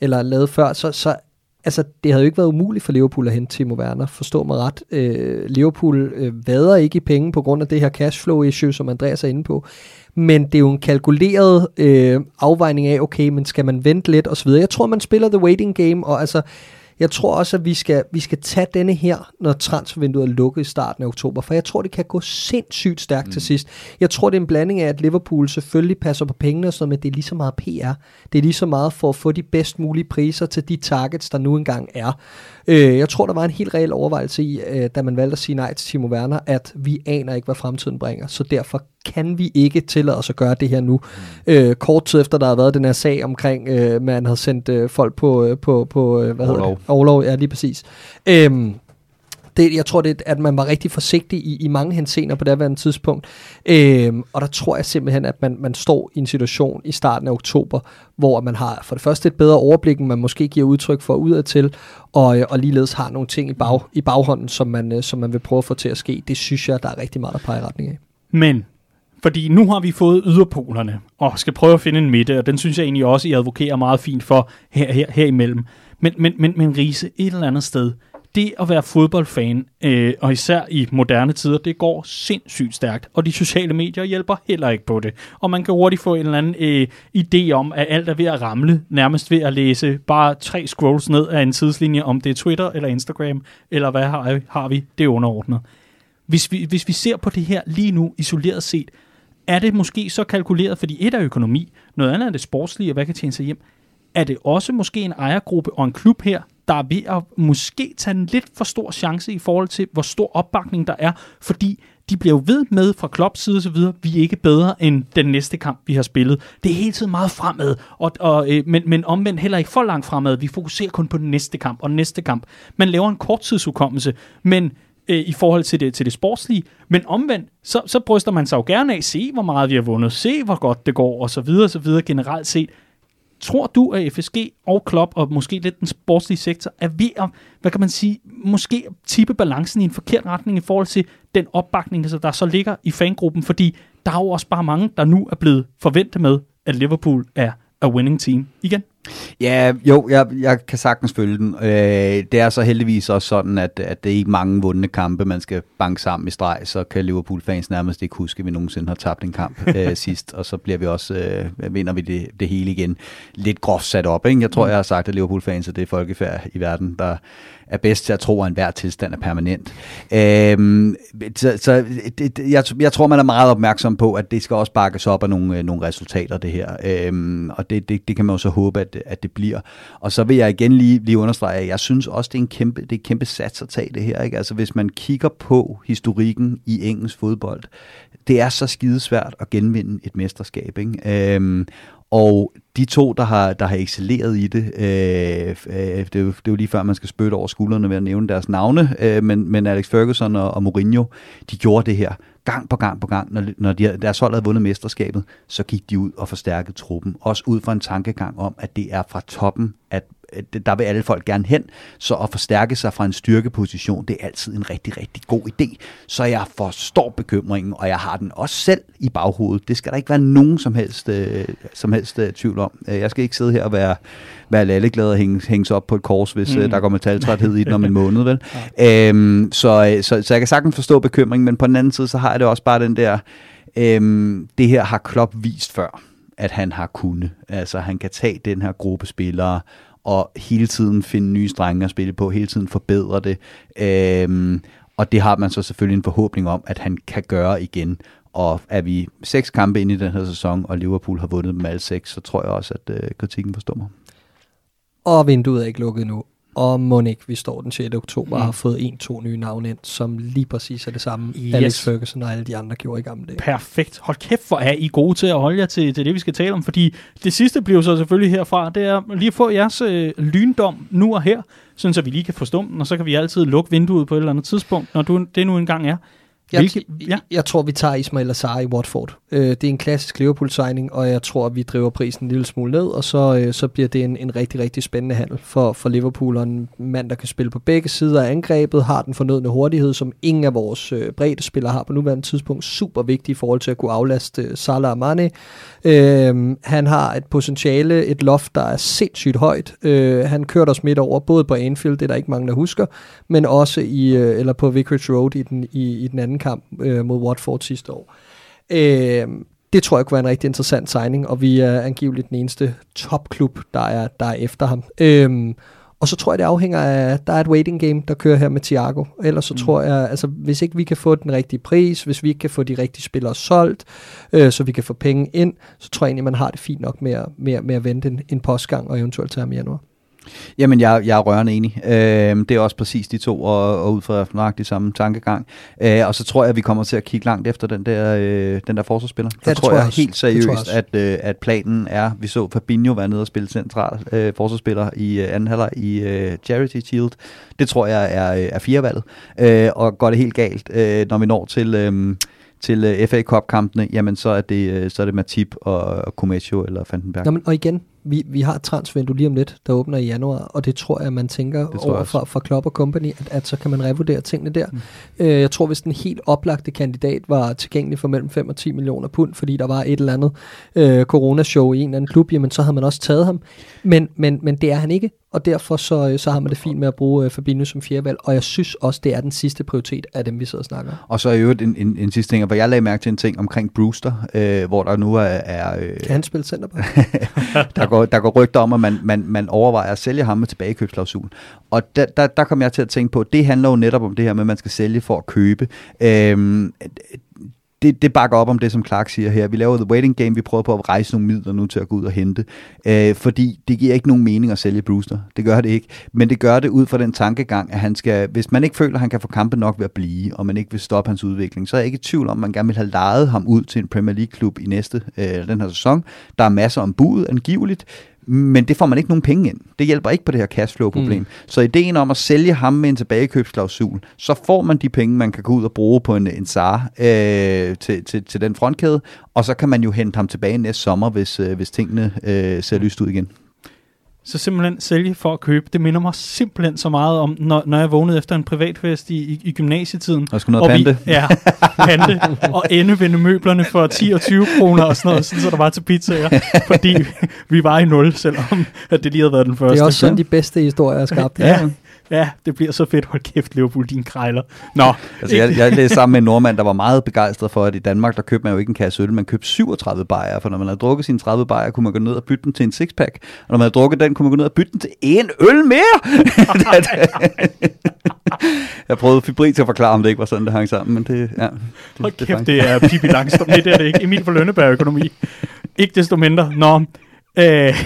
S2: eller lavet før, så, så altså, det havde jo ikke været umuligt for Liverpool at hente Timo Werner, forstå mig ret. Øh, Liverpool øh, vader ikke i penge på grund af det her cashflow-issue, som Andreas er inde på. Men det er jo en kalkuleret øh, afvejning af, okay, men skal man vente lidt osv. Jeg tror, man spiller the waiting game, og altså, jeg tror også, at vi skal, vi skal tage denne her, når transfervinduet er lukket i starten af oktober, for jeg tror, det kan gå sindssygt stærkt mm. til sidst. Jeg tror, det er en blanding af, at Liverpool selvfølgelig passer på pengene og sådan men det er lige så meget PR. Det er lige så meget for at få de bedst mulige priser til de targets, der nu engang er. Øh, jeg tror, der var en helt reel overvejelse i, øh, da man valgte at sige nej til Timo Werner, at vi aner ikke, hvad fremtiden bringer, så derfor kan vi ikke tillade os at gøre det her nu. Mm. Øh, kort tid efter, der har været den her sag omkring, øh, man havde sendt øh, folk på, øh, på, på øh, hvad hedder det? Overlov, ja, lige præcis. Øhm, det, jeg tror, det, at man var rigtig forsigtig i, i mange hensener på det her tidspunkt. Øhm, og der tror jeg simpelthen, at man, man står i en situation i starten af oktober, hvor man har for det første et bedre overblik, end man måske giver udtryk for udadtil, og, øh, og ligeledes har nogle ting i, bag, i baghånden, som man, øh, som man vil prøve at få til at ske. Det synes jeg, der er rigtig meget, der peger retning af.
S1: Men fordi nu har vi fået yderpolerne, og skal prøve at finde en midte, og den synes jeg egentlig også, I advokerer meget fint for her, her, her imellem. Men, men, men, men Riese, et eller andet sted, det at være fodboldfan, øh, og især i moderne tider, det går sindssygt stærkt, og de sociale medier hjælper heller ikke på det. Og man kan hurtigt få en eller anden øh, idé om, at alt er ved at ramle, nærmest ved at læse bare tre scrolls ned af en tidslinje, om det er Twitter eller Instagram, eller hvad har, har vi, det er underordnet. Hvis vi, hvis vi ser på det her lige nu, isoleret set, er det måske så kalkuleret, fordi et er økonomi, noget andet er det sportslige, og hvad kan tjene sig hjem. Er det også måske en ejergruppe og en klub her, der er ved at måske tage en lidt for stor chance i forhold til, hvor stor opbakning der er, fordi de bliver jo ved med fra Klopps side og så videre, vi er ikke bedre end den næste kamp, vi har spillet. Det er hele tiden meget fremad, og, og, øh, men, men omvendt heller ikke for langt fremad. Vi fokuserer kun på den næste kamp og den næste kamp. Man laver en korttidsudkommelse, men øh, i forhold til det, til det sportslige. Men omvendt, så, så bryster man sig jo gerne af, se hvor meget vi har vundet, se hvor godt det går, og så videre, og så videre generelt set. Tror du, at FSG og Klopp, og måske lidt den sportslige sektor, er ved at, hvad kan man sige, måske tippe balancen i en forkert retning i forhold til den opbakning, altså, der så ligger i fangruppen? Fordi der er jo også bare mange, der nu er blevet forventet med, at Liverpool er a winning team igen.
S3: Ja, jo, jeg, jeg kan sagtens følge den. Øh, det er så heldigvis også sådan, at, at det er ikke mange vundne kampe, man skal banke sammen i streg, så kan Liverpool-fans nærmest ikke huske, at vi nogensinde har tabt en kamp øh, sidst, og så bliver vi også, øh, vinder vi det, det hele igen. Lidt groft sat op, ikke? Jeg tror, jeg har sagt, at Liverpool-fans er det folkefærd i verden, der er bedst til at tro, at enhver tilstand er permanent. Øhm, så så det, jeg, jeg tror, man er meget opmærksom på, at det skal også bakkes op af nogle, øh, nogle resultater, det her. Øhm, og det, det, det kan man jo så håbe, at, at det bliver. Og så vil jeg igen lige, lige understrege, at jeg synes også, det er en kæmpe, det er en kæmpe sats at tage det her. Ikke? Altså hvis man kigger på historikken i engelsk fodbold, det er så skidesvært at genvinde et mesterskab. Ikke? Øhm, og de to, der har, der har excelleret i det, øh, øh, det, er jo, det er jo lige før, man skal spytte over skuldrene ved at nævne deres navne, øh, men, men Alex Ferguson og, og Mourinho, de gjorde det her gang på gang på gang. Når, når de, deres hold havde vundet mesterskabet, så gik de ud og forstærkede truppen. Også ud fra en tankegang om, at det er fra toppen, at der vil alle folk gerne hen, så at forstærke sig fra en styrkeposition, det er altid en rigtig, rigtig god idé. Så jeg forstår bekymringen, og jeg har den også selv i baghovedet. Det skal der ikke være nogen som helst, øh, som helst øh, tvivl om. Øh, jeg skal ikke sidde her og være, være lalleglad og hænge, hænges op på et kors, hvis øh, mm. der går metaltræthed i den om en måned. Vel? Ja. Øhm, så, så, så jeg kan sagtens forstå bekymringen, men på den anden side, så har jeg det også bare den der, øhm, det her har Klopp vist før at han har kunnet. Altså han kan tage den her gruppe spillere og hele tiden finde nye strenge at spille på, hele tiden forbedre det. Øhm, og det har man så selvfølgelig en forhåbning om, at han kan gøre igen. Og er vi seks kampe ind i den her sæson, og Liverpool har vundet dem alle seks, så tror jeg også, at øh, kritikken forstår mig.
S2: Og vinduet er ikke lukket nu. Og Monik, vi står den 6. oktober, mm. har fået en-to nye navne ind, som lige præcis er det samme, yes. Alex Ferguson og alle de andre gjorde i gamle dage.
S1: Perfekt. Hold kæft, hvor er I gode til at holde jer til, til det, vi skal tale om, fordi det sidste bliver så selvfølgelig herfra, det er lige at få jeres øh, lyndom nu og her, sådan så vi lige kan forstå den, og så kan vi altid lukke vinduet på et eller andet tidspunkt, når du, det nu engang er.
S2: Jeg, Hvilke, ja. jeg tror, vi tager Ismail Azar i Watford. Øh, det er en klassisk Liverpool-signing, og jeg tror, vi driver prisen en lille smule ned, og så, øh, så bliver det en, en rigtig, rigtig spændende handel for, for Liverpool, og en mand, der kan spille på begge sider af angrebet, har den fornødne hurtighed, som ingen af vores øh, bredde spillere har på nuværende tidspunkt. Super vigtig i forhold til at kunne aflaste øh, Salah og Mane. Øh, han har et potentiale, et loft, der er sindssygt højt. Øh, han kørte os midt over, både på Anfield, det er der ikke mange, der husker, men også i, øh, eller på Vicarage Road i den, i, i den anden kamp øh, mod Watford sidste år. Øh, det tror jeg kunne være en rigtig interessant signing, og vi er angiveligt den eneste topklub, der er, der er efter ham. Øh, og så tror jeg, det afhænger af, der er et waiting game, der kører her med Thiago. Ellers så mm. tror jeg, altså hvis ikke vi kan få den rigtige pris, hvis vi ikke kan få de rigtige spillere solgt, øh, så vi kan få penge ind, så tror jeg egentlig, man har det fint nok med at, med, med at vente en, en postgang og eventuelt tage ham i januar.
S3: Jamen, jeg, jeg er rørende enig. Øh, det er også præcis de to, og, og ud fra nøjagtig samme tankegang. Øh, og så tror jeg, at vi kommer til at kigge langt efter den der, øh, den der forsvarsspiller. Ja,
S2: det tror jeg, jeg
S3: helt seriøst, jeg at, øh, at planen er, vi så Fabinho være nede og spille central øh, forsvarsspiller i øh, anden halvleg i øh, Charity Shield. Det tror jeg er, øh, er firevalget. Øh, og går det helt galt, øh, når vi når til... Øh, til øh, FA Cup-kampene, jamen så er det, uh, så er det Matip og, og Comesio eller Vandenberg.
S2: Nå, men, og igen, vi, vi har et transfervindue lige om lidt, der åbner i januar, og det tror jeg, man tænker over fra, fra Club og Company, at, at så kan man revurdere tingene der. Mm. Uh, jeg tror, hvis den helt oplagte kandidat var tilgængelig for mellem 5 og 10 millioner pund, fordi der var et eller andet uh, coronashow i en eller anden klub, jamen så havde man også taget ham. Men, men, men det er han ikke, og derfor så, øh, så har man det fint med at bruge uh, Fabinho som fjerdevalg, og jeg synes også, det er den sidste prioritet af dem, vi sidder og snakker
S3: Og så er jo en, en, en sidste ting, hvor jeg lagde mærke til en ting omkring Brewster, øh, hvor der nu er... er
S2: øh, kan han spille centerback?
S3: der, går, der går rygter om, at man, man, man overvejer at sælge ham med tilbagekøbsklausul. Og der, der, der kom jeg til at tænke på, det handler jo netop om det her med, at man skal sælge for at købe. Øh, det, det bakker op om det, som Clark siger her. Vi laver The Waiting Game, vi prøver på at rejse nogle midler nu til at gå ud og hente. Øh, fordi det giver ikke nogen mening at sælge Brewster. Det gør det ikke. Men det gør det ud fra den tankegang, at han skal, hvis man ikke føler, at han kan få kampe nok ved at blive, og man ikke vil stoppe hans udvikling, så er jeg ikke i tvivl om, at man gerne vil have lejet ham ud til en Premier League-klub i næste, øh, den her sæson. Der er masser om budet, angiveligt men det får man ikke nogen penge ind. Det hjælper ikke på det her cashflow-problem. Mm. Så ideen om at sælge ham med en tilbagekøbsklausul, så får man de penge, man kan gå ud og bruge på en, en SAR øh, til, til, til den frontkæde, og så kan man jo hente ham tilbage næste sommer, hvis, øh, hvis tingene øh, ser lyst ud igen.
S1: Så simpelthen sælge for at købe. Det minder mig simpelthen så meget om, når, når jeg vågnede efter en privatfest i, i, i gymnasietiden.
S3: Og skulle noget
S1: og vi. Ja, pante. og endevende møblerne for 10 og 20 kroner og sådan noget, sådan, så der var til pizzaer. fordi vi var i nul, selvom at det lige havde været den første.
S2: Det er også sådan, de bedste historier er skabt.
S1: Ja, ja, det bliver så fedt. Hold kæft, Liverpool, din krejler. Nå,
S3: Altså, jeg, jeg læste sammen med en nordmand, der var meget begejstret for, at i Danmark, der købte man jo ikke en kasse øl, man købte 37 bajer, for når man havde drukket sine 30 bajer, kunne man gå ned og bytte den til en sixpack, og når man havde drukket den, kunne man gå ned og bytte den til en øl mere. jeg prøvede fibri til at forklare, om det ikke var sådan, det hang sammen, men det, ja. Det,
S1: Hold
S3: det
S1: kæft, det er Pippi Langstrøm. Det er det ikke. Emil for Lønneberg-økonomi. Ikke desto mindre. Nå, øh,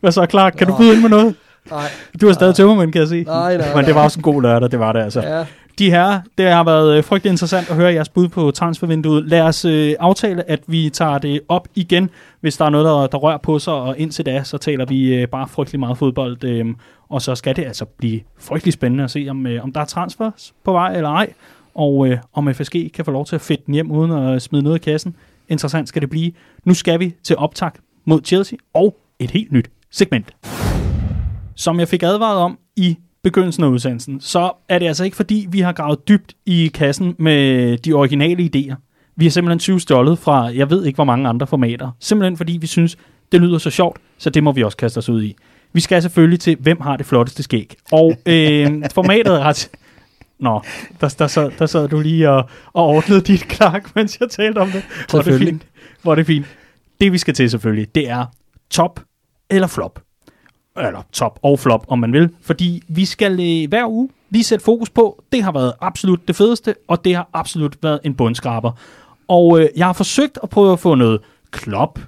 S1: hvad så, klar? Kan du byde ind med noget?
S2: Nej.
S1: Du er stadig tømmermænd, kan jeg se.
S2: Nej, nej,
S1: Men det var også en god lørdag, det var det altså.
S2: Ja.
S1: De her, det har været øh, frygtelig interessant at høre jeres bud på transfervinduet. Lad os øh, aftale, at vi tager det op igen, hvis der er noget, der, der rører på sig, og indtil da, så taler vi øh, bare frygtelig meget fodbold. Øh, og så skal det altså blive frygtelig spændende at se, om, øh, om der er transfers på vej eller ej, og øh, om FSG kan få lov til at fedte den hjem uden at smide noget i kassen. Interessant skal det blive. Nu skal vi til optag mod Chelsea og et helt nyt segment. Som jeg fik advaret om i begyndelsen af udsendelsen, så er det altså ikke fordi, vi har gravet dybt i kassen med de originale idéer. Vi har simpelthen 20 stjålet fra, jeg ved ikke hvor mange andre formater. Simpelthen fordi vi synes, det lyder så sjovt, så det må vi også kaste os ud i. Vi skal selvfølgelig til, hvem har det flotteste skæg. Og øh, formatet er ret... Nå, der, der, sad, der sad du lige og, og ordnede dit klark, mens jeg talte om det. Hvor er det fint. Hvor er det fint. Det vi skal til selvfølgelig, det er top eller flop eller top og flop, om man vil. Fordi vi skal øh, hver uge lige sætte fokus på, det har været absolut det fedeste, og det har absolut været en bundskraber. Og øh, jeg har forsøgt at prøve at få noget klop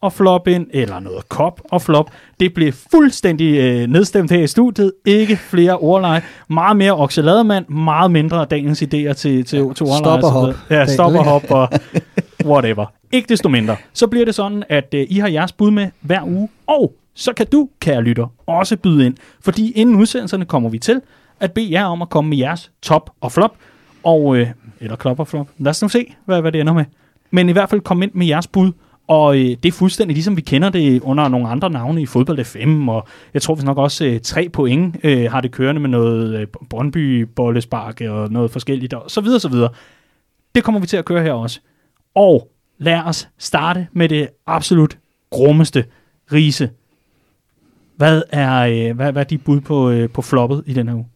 S1: og flop ind, eller noget kop og flop. Det blev fuldstændig øh, nedstemt her i studiet. Ikke flere ordleje. Meget mere okselademand, meget mindre dagens idéer til, til, til ordleje.
S2: Stop og hop.
S1: Ja, stop og hop og whatever. Ikke desto mindre. Så bliver det sådan, at øh, I har jeres bud med hver uge, og så kan du, kære lytter, også byde ind. Fordi inden udsendelserne kommer vi til at bede jer om at komme med jeres top og flop, og, øh, eller klop og flop. Lad os nu se, hvad, hvad det ender med. Men i hvert fald kom ind med jeres bud, og øh, det er fuldstændig ligesom vi kender det under nogle andre navne i fodbold FM, og jeg tror vist nok også øh, tre point øh, har det kørende med noget øh, Brøndby bollespark og noget forskelligt, og så videre, så videre. Det kommer vi til at køre her også. Og lad os starte med det absolut grummeste rise. Hvad er, øh, hvad, hvad er dit bud på, øh, på floppet i den her uge?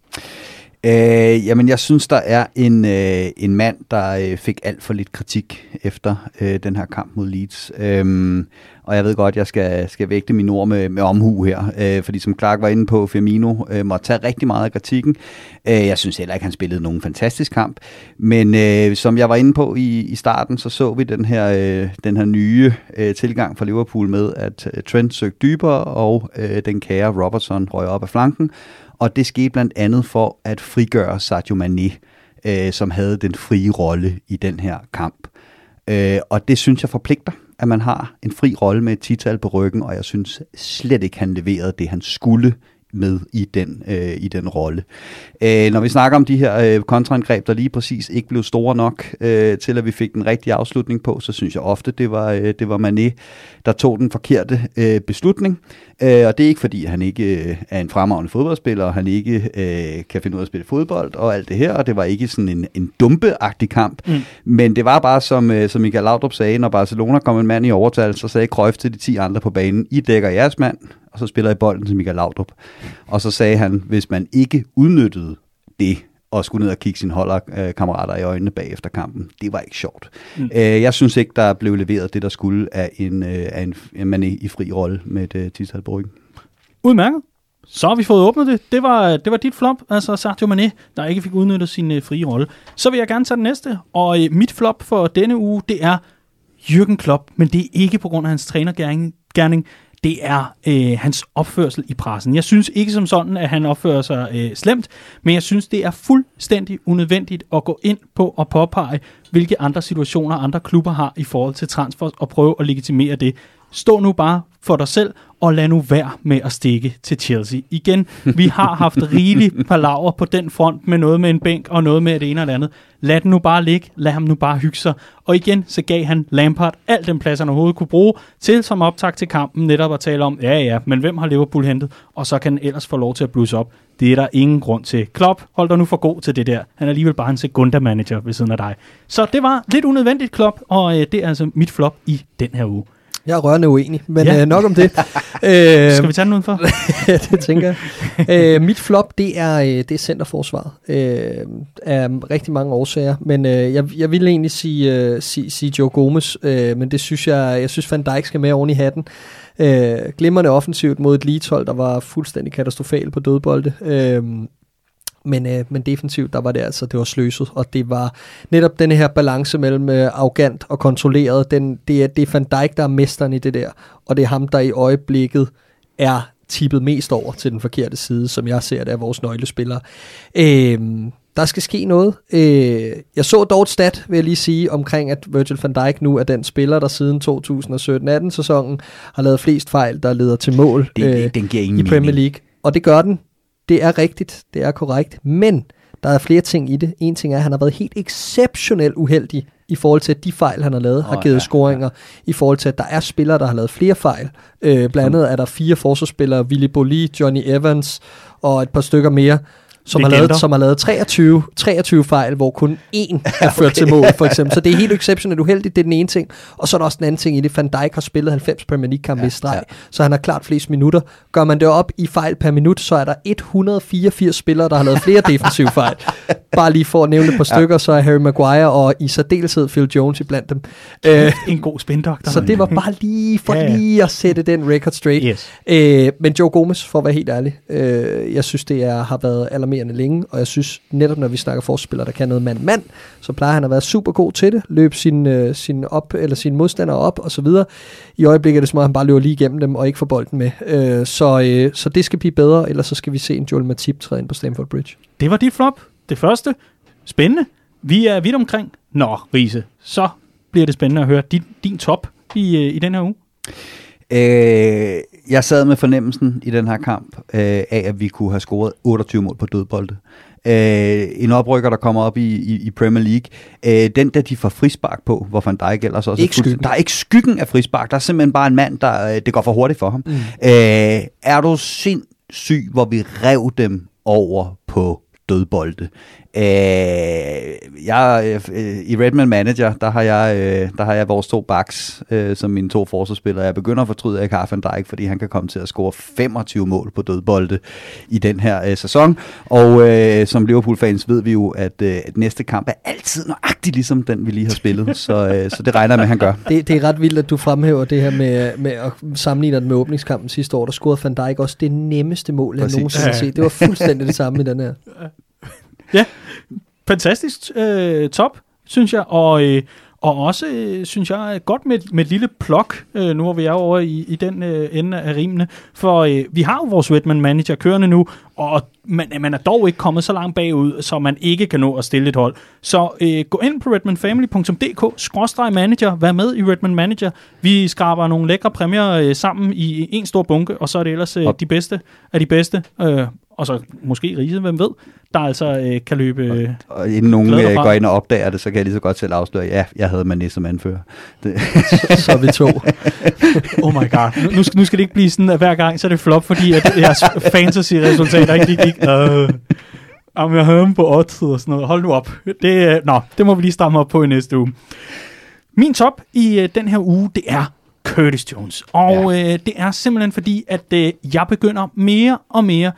S3: Øh, jamen, jeg synes, der er en, øh, en mand, der øh, fik alt for lidt kritik efter øh, den her kamp mod Leeds. Øhm, og jeg ved godt, jeg skal, skal vægte mine ord med, med omhu her, øh, fordi som Clark var inde på, Firmino øh, måtte tage rigtig meget af kritikken. Øh, jeg synes heller ikke, han spillede nogen fantastisk kamp. Men øh, som jeg var inde på i, i starten, så så vi den her, øh, den her nye øh, tilgang fra Liverpool med, at øh, Trent søgte dybere, og øh, den kære Robertson røg op af flanken. Og det skete blandt andet for at frigøre Sadio Mane, øh, som havde den frie rolle i den her kamp. Øh, og det synes jeg forpligter, at man har en fri rolle med et tital på ryggen, og jeg synes slet ikke, han leverede det, han skulle med i den, øh, i den rolle. Øh, når vi snakker om de her øh, kontraangreb, der lige præcis ikke blev store nok øh, til, at vi fik den rigtige afslutning på, så synes jeg ofte, det var, øh, det var Mané, der tog den forkerte øh, beslutning. Øh, og det er ikke fordi, han ikke øh, er en fremragende fodboldspiller, og han ikke øh, kan finde ud af at spille fodbold og alt det her, og det var ikke sådan en, en dumpeagtig kamp. Mm. Men det var bare, som, øh, som Michael Laudrup sagde, når Barcelona kom en mand i overtal, så sagde Cruyff til de 10 andre på banen, I dækker jeres mand, og så spiller I bolden til Michael Laudrup. Og så sagde han, hvis man ikke udnyttede det, og skulle ned og kigge sine holdkammerater i øjnene bagefter kampen. Det var ikke sjovt. Mm. Øh, jeg synes ikke, der blev leveret det, der skulle af en, øh, af en, en Mané i fri rolle med et øh, tidstal på ryggen.
S1: Udmærket. Så har vi fået åbnet det. Det var, det var dit flop, altså Sergio Mané, der ikke fik udnyttet sin øh, frie rolle. Så vil jeg gerne tage den næste, og øh, mit flop for denne uge, det er Jürgen Klopp, men det er ikke på grund af hans trænergærning. Det er øh, hans opførsel i pressen. Jeg synes ikke som sådan, at han opfører sig øh, slemt, men jeg synes, det er fuldstændig unødvendigt at gå ind på og påpege, hvilke andre situationer andre klubber har i forhold til transfer, og prøve at legitimere det stå nu bare for dig selv, og lad nu være med at stikke til Chelsea. Igen, vi har haft rigelig palaver på den front med noget med en bænk og noget med det ene og det andet. Lad den nu bare ligge, lad ham nu bare hygge sig. Og igen, så gav han Lampard al den plads, han overhovedet kunne bruge, til som optag til kampen netop at tale om, ja ja, men hvem har Liverpool hentet? Og så kan han ellers få lov til at blusse op. Det er der ingen grund til. Klopp, hold dig nu for god til det der. Han er alligevel bare en sekunda-manager ved siden af dig. Så det var lidt unødvendigt, Klopp, og øh, det er altså mit flop i den her uge.
S2: Jeg er rørende uenig, men
S1: Ja.
S2: øh, nok om det. øh,
S1: Skal vi tage den udenfor?
S2: ja, det tænker jeg. Øh, mit flop, det er, øh, det er centerforsvaret. Øh, af rigtig mange årsager. Men øh, jeg, jeg ville egentlig sige, øh, sige, sige Joe Gomez, øh, men det synes jeg, jeg synes Van Dijk skal med oven i hatten. Øh, glimrende offensivt mod et Leeds-hold, der var fuldstændig katastrofalt på dødbolde. Øh, men, øh, men defensivt, der var det altså, det var sløset, og det var netop den her balance mellem øh, arrogant og kontrolleret, den, det, er, det er Van Dijk, der er mesteren i det der, og det er ham, der i øjeblikket er tippet mest over til den forkerte side, som jeg ser det af vores nøglespillere. Øh, der skal ske noget. Øh, jeg så dog et stat, vil jeg lige sige, omkring at Virgil van Dijk nu er den spiller, der siden 2017-18 sæsonen har lavet flest fejl, der leder til mål
S3: Det,
S2: øh,
S3: den giver ingen
S2: i Premier
S3: mening.
S2: League. Og det gør den. Det er rigtigt. Det er korrekt. Men der er flere ting i det. En ting er, at han har været helt exceptionelt uheldig i forhold til, at de fejl, han har lavet, har
S3: Åh,
S2: givet
S3: ja,
S2: scoringer. I forhold til, at der er spillere, der har lavet flere fejl. Øh, blandt andet er der fire forsvarsspillere, Willy Boli, Johnny Evans og et par stykker mere, som har, lavet, som har lavet 23, 23 fejl, hvor kun én er ført til mål, for eksempel. Så det er helt exceptionelt uheldigt, det er den ene ting. Og så er der også den anden ting i det. Van Dijk har spillet 90 Premier League-kampe
S3: Ja,
S2: i streg,
S3: ja.
S2: så han har klart flest minutter. Gør man det op i fejl per minut, så er der 184 spillere, der har lavet flere defensive fejl. Bare lige for at nævne et par stykker, så er Harry Maguire og i særdeleshed Phil Jones i blandt dem. Øh,
S1: en god spindoktor.
S2: så det var bare lige for
S1: Ja, ja.
S2: lige at sætte den record straight.
S1: Yes.
S2: Øh, men Joe Gomez, for at være helt ærlig, øh, jeg synes, det er, har været alarmerende længe, og jeg synes netop, når vi snakker forspillere, der kan noget mand-mand, så plejer han at være super god til det, løbe sin, øh, sin, op, eller sine modstandere op og så videre. I øjeblikket er det som om, han bare løber lige igennem dem og ikke får bolden med. Øh, så, øh, så det skal blive bedre, ellers så skal vi se en Joel Matip træde ind på Stamford Bridge.
S1: Det var dit flop. Det første. Spændende. Vi er vidt omkring. Nå, Riese, så bliver det spændende at høre din, din top i, øh, i den her uge.
S3: Øh, jeg sad med fornemmelsen i den her kamp øh, af, at vi kunne have scoret 28 mål på dødbolde. Øh, en oprykker, der kommer op i, i, i Premier League. Øh, den, der de får frispark på, hvor Van Dijk ellers også...
S2: Ikke skyggen.
S3: Der er ikke skyggen af frispark. Der er simpelthen bare en mand, der... Øh, det går for hurtigt for ham.
S2: Mm.
S3: Øh, er du sindssyg, hvor vi rev dem over på dødbolde? Øh, jeg, øh, I Redman Manager, der har jeg, øh, der har jeg vores to backs øh, som mine to forsvarsspillere. Jeg begynder at fortryde, at jeg ikke har Van Dijk, fordi han kan komme til at score 25 mål på dødbolde i den her øh, sæson. Og øh, som Liverpool-fans ved vi jo, at, øh, at næste kamp er altid nøjagtigt ligesom den, vi lige har spillet. så, øh, så det regner jeg med, at han gør.
S2: Det, det er ret vildt, at du fremhæver det her med, med at sammenligne den med åbningskampen sidste år. Der scorede Van Dijk også det nemmeste mål, jeg
S3: Præcis.
S2: nogensinde har set. Det var fuldstændig det samme i den her.
S1: Fantastisk øh, top, synes jeg. Og, øh, og også, øh, synes jeg, godt med, med et lille plok, øh, nu hvor vi er over i, i den øh, ende af rimene. For øh, vi har jo vores Redman Manager kørende nu, og man, man er dog ikke kommet så langt bagud, så man ikke kan nå at stille et hold. Så øh, gå ind på redmanfamily.dk, vær med i Redman Manager. Vi skraber nogle lækre præmier øh, sammen i en stor bunke, og så er det ellers øh, de bedste af de bedste. Øh, og så måske Riese, hvem ved, der altså øh, kan løbe... Øh,
S3: Og inden nogen øh, går ind og opdager det, så kan jeg lige så godt selv afsløre, ja, jeg havde Mané som anfører. Det,
S2: Så er vi to.
S1: Oh my god. Nu, nu, skal, det ikke blive sådan, at hver gang så er det flop, fordi at jeres fantasy-resultater ikke gik... Øh, om jeg havde dem på odds og sådan noget. Hold nu op. Det, øh, nå, det må vi lige stramme op på i næste uge. Min top i øh, den her uge, det er Curtis Jones. Og øh, det er simpelthen fordi, at øh, jeg begynder mere og mere...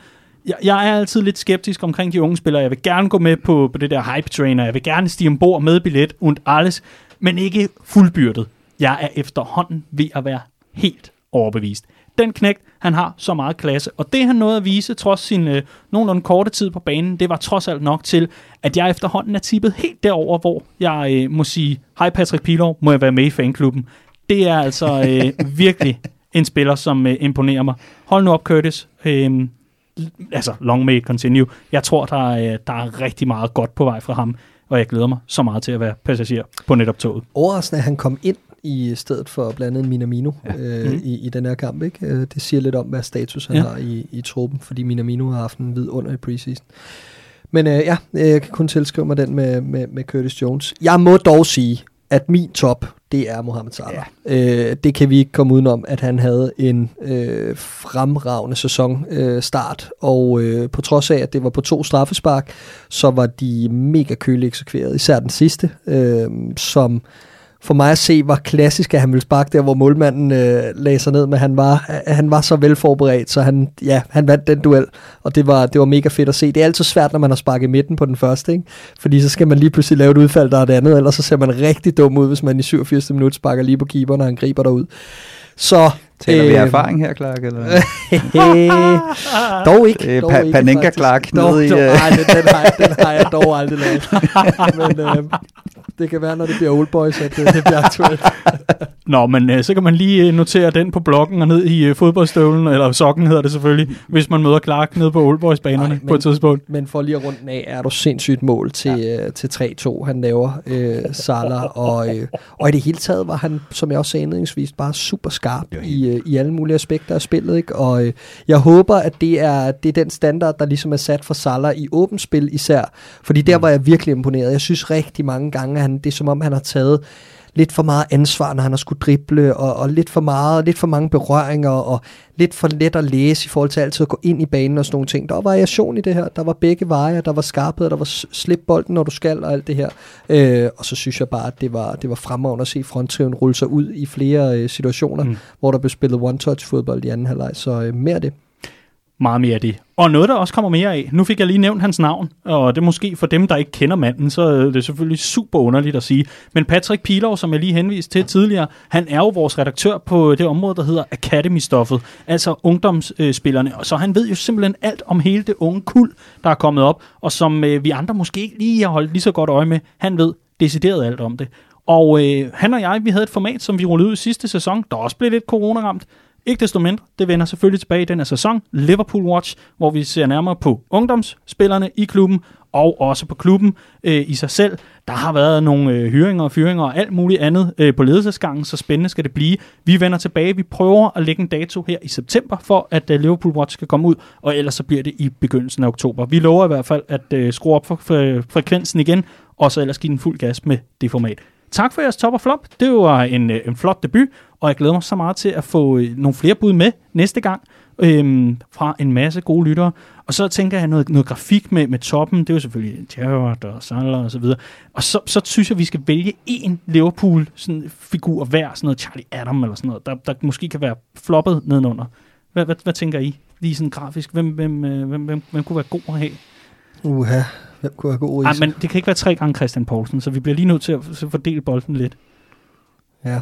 S1: Jeg, jeg er altid lidt skeptisk omkring de unge spillere. Jeg vil gerne gå med på, på det der hype trainer. Jeg vil gerne stige ombord med billet und alles, men ikke fuldbyrdet. Jeg er efterhånden ved at være helt overbevist. Den knægt, han har så meget klasse, og det han nåede at vise, trods sin øh, nogenlunde korte tid på banen, det var trods alt nok til, at jeg efterhånden er tippet helt derover, hvor jeg øh, må sige, hej Patrick Pilov, må jeg være med i fanklubben. Det er altså øh, virkelig en spiller, som øh, imponerer mig. Hold nu op, Curtis. Øh, altså, long may continue. Jeg tror, der er, øh, der er rigtig meget godt på vej fra ham, og jeg glæder mig så meget til at være passager på netop toget.
S2: Overraskende, at han kom ind i stedet for blandt andet Minamino
S3: Ja.
S2: øh,
S1: Mhm.
S2: i, i den her kamp. Ikke? Øh, det siger lidt om, hvad status han
S1: Ja.
S2: har i, i truppen, fordi Minamino har haft en vidunder i preseason. Men øh, ja, jeg kan kun tilskrive mig den med, med, med Curtis Jones. Jeg må dog sige, at min top, det er Mohamed Salah. Ja. Øh, det kan vi ikke komme udenom, at han havde en øh, fremragende sæson øh, start, og øh, på trods af, at det var på to straffespark, så var de mega køligt eksekveret, især den sidste, øh, som for mig at se var klassisk, at han ville sparke der, hvor målmanden øh, lagde sig ned, men han var, øh, han var så velforberedt, så han, ja, han vandt den duel, og det var, det var mega fedt at se. Det er altid svært, når man har sparket midten på den første, ikke? fordi så skal man lige pludselig lave et udfald, der er det andet, ellers så ser man rigtig dum ud, hvis man i 87. minut sparker lige på keeper, når han griber derud. Så,
S3: Taler vi
S2: øh,
S3: erfaring her, Clark? Eller?
S2: dog ikke.
S3: Øh,
S2: dog
S3: pa-
S2: ikke,
S3: Panenka. Clark
S2: Dog,
S3: nede i, øh.
S2: nej, den, den, har jeg, den har jeg dog aldrig lavet. Men øh, det kan være, når det bliver Old Boys, at det, det bliver aktuelt.
S1: Nå, men øh, så kan man lige øh, notere den på bloggen og ned i øh, fodboldstøvlen, eller sokken hedder det selvfølgelig, hvis man møder Clark nede på Oldboys-banerne
S2: Ej,
S1: på
S2: men-
S1: et tidspunkt.
S2: Men for lige at runde af, er du sindssygt mål til, ja. øh, til 3-2, han laver øh, Salah. Og, øh, og i det hele taget var han, som jeg også sagde indledningsvis, bare super skarp i, øh, i alle mulige aspekter af spillet. Ikke? Og øh, jeg håber, at det er, det er den standard, der ligesom er sat for Salah i åbent spil især. Fordi der var jeg virkelig imponeret. Jeg synes rigtig mange gange, at han, det er som om, han har taget lidt for meget ansvar, når han har skulle drible, og, og lidt for meget, lidt for mange berøringer, og lidt for let at læse i forhold til altid at gå ind i banen og sådan nogle ting. Der var variation i det her. Der var begge veje, der var skarphed, der var slip bolden, når du skal, og alt det her. Øh, og så synes jeg bare, at det var, det var fremragende at se fronttriven rulle sig ud i flere øh, situationer,
S1: Mm.
S2: hvor der blev spillet one-touch fodbold i anden halvleg. Så øh, mere det.
S1: Meget mere af det. Og noget, der også kommer mere af. Nu fik jeg lige nævnt hans navn, og det er måske for dem, der ikke kender manden, så det er det selvfølgelig super underligt at sige. Men Patrick Pilov, som jeg lige henviste til tidligere, han er jo vores redaktør på det område, der hedder Academy-stoffet, altså ungdomsspillerne. Og så han ved jo simpelthen alt om hele det unge kul, der er kommet op, og som øh, vi andre måske ikke lige har holdt lige så godt øje med. Han ved decideret alt om det. Og øh, han og jeg, vi havde et format, som vi rullede ud i sidste sæson, der også blev lidt corona-ramt. Ikke desto mindre, det vender selvfølgelig tilbage i den her sæson. Liverpool Watch, hvor vi ser nærmere på ungdomsspillerne i klubben, og også på klubben øh, i sig selv. Der har været nogle øh, hyringer og fyringer og alt muligt andet øh, på ledelsesgangen, så spændende skal det blive. Vi vender tilbage. Vi prøver at lægge en dato her i september, for at øh, Liverpool Watch skal komme ud, og ellers så bliver det i begyndelsen af oktober. Vi lover i hvert fald at øh, skrue op for fre- frekvensen igen, og så ellers give den fuld gas med det format. Tak for jeres top og flop. Det var en, øh, en flot debut, og jeg glæder mig så meget til at få øh, nogle flere bud med næste gang øhm, fra en masse gode lyttere. Og så tænker jeg noget, noget grafik med, med toppen. Det er jo selvfølgelig Gerrard og Salah og så videre. Og så, så synes jeg, vi skal vælge en Liverpool sådan figur hver, sådan noget Charlie Adam eller sådan noget, der, der måske kan være floppet nedenunder. Hvad, hvad, hvad tænker I? Lige sådan grafisk. Hvem, hvem, øh, hvem, hvem, hvem kunne være god at have?
S2: Uha, hvem kunne have god
S1: Ej, men det kan ikke være tre gange Christian Poulsen, så vi bliver lige nødt til at fordele bolden lidt.
S2: Ja.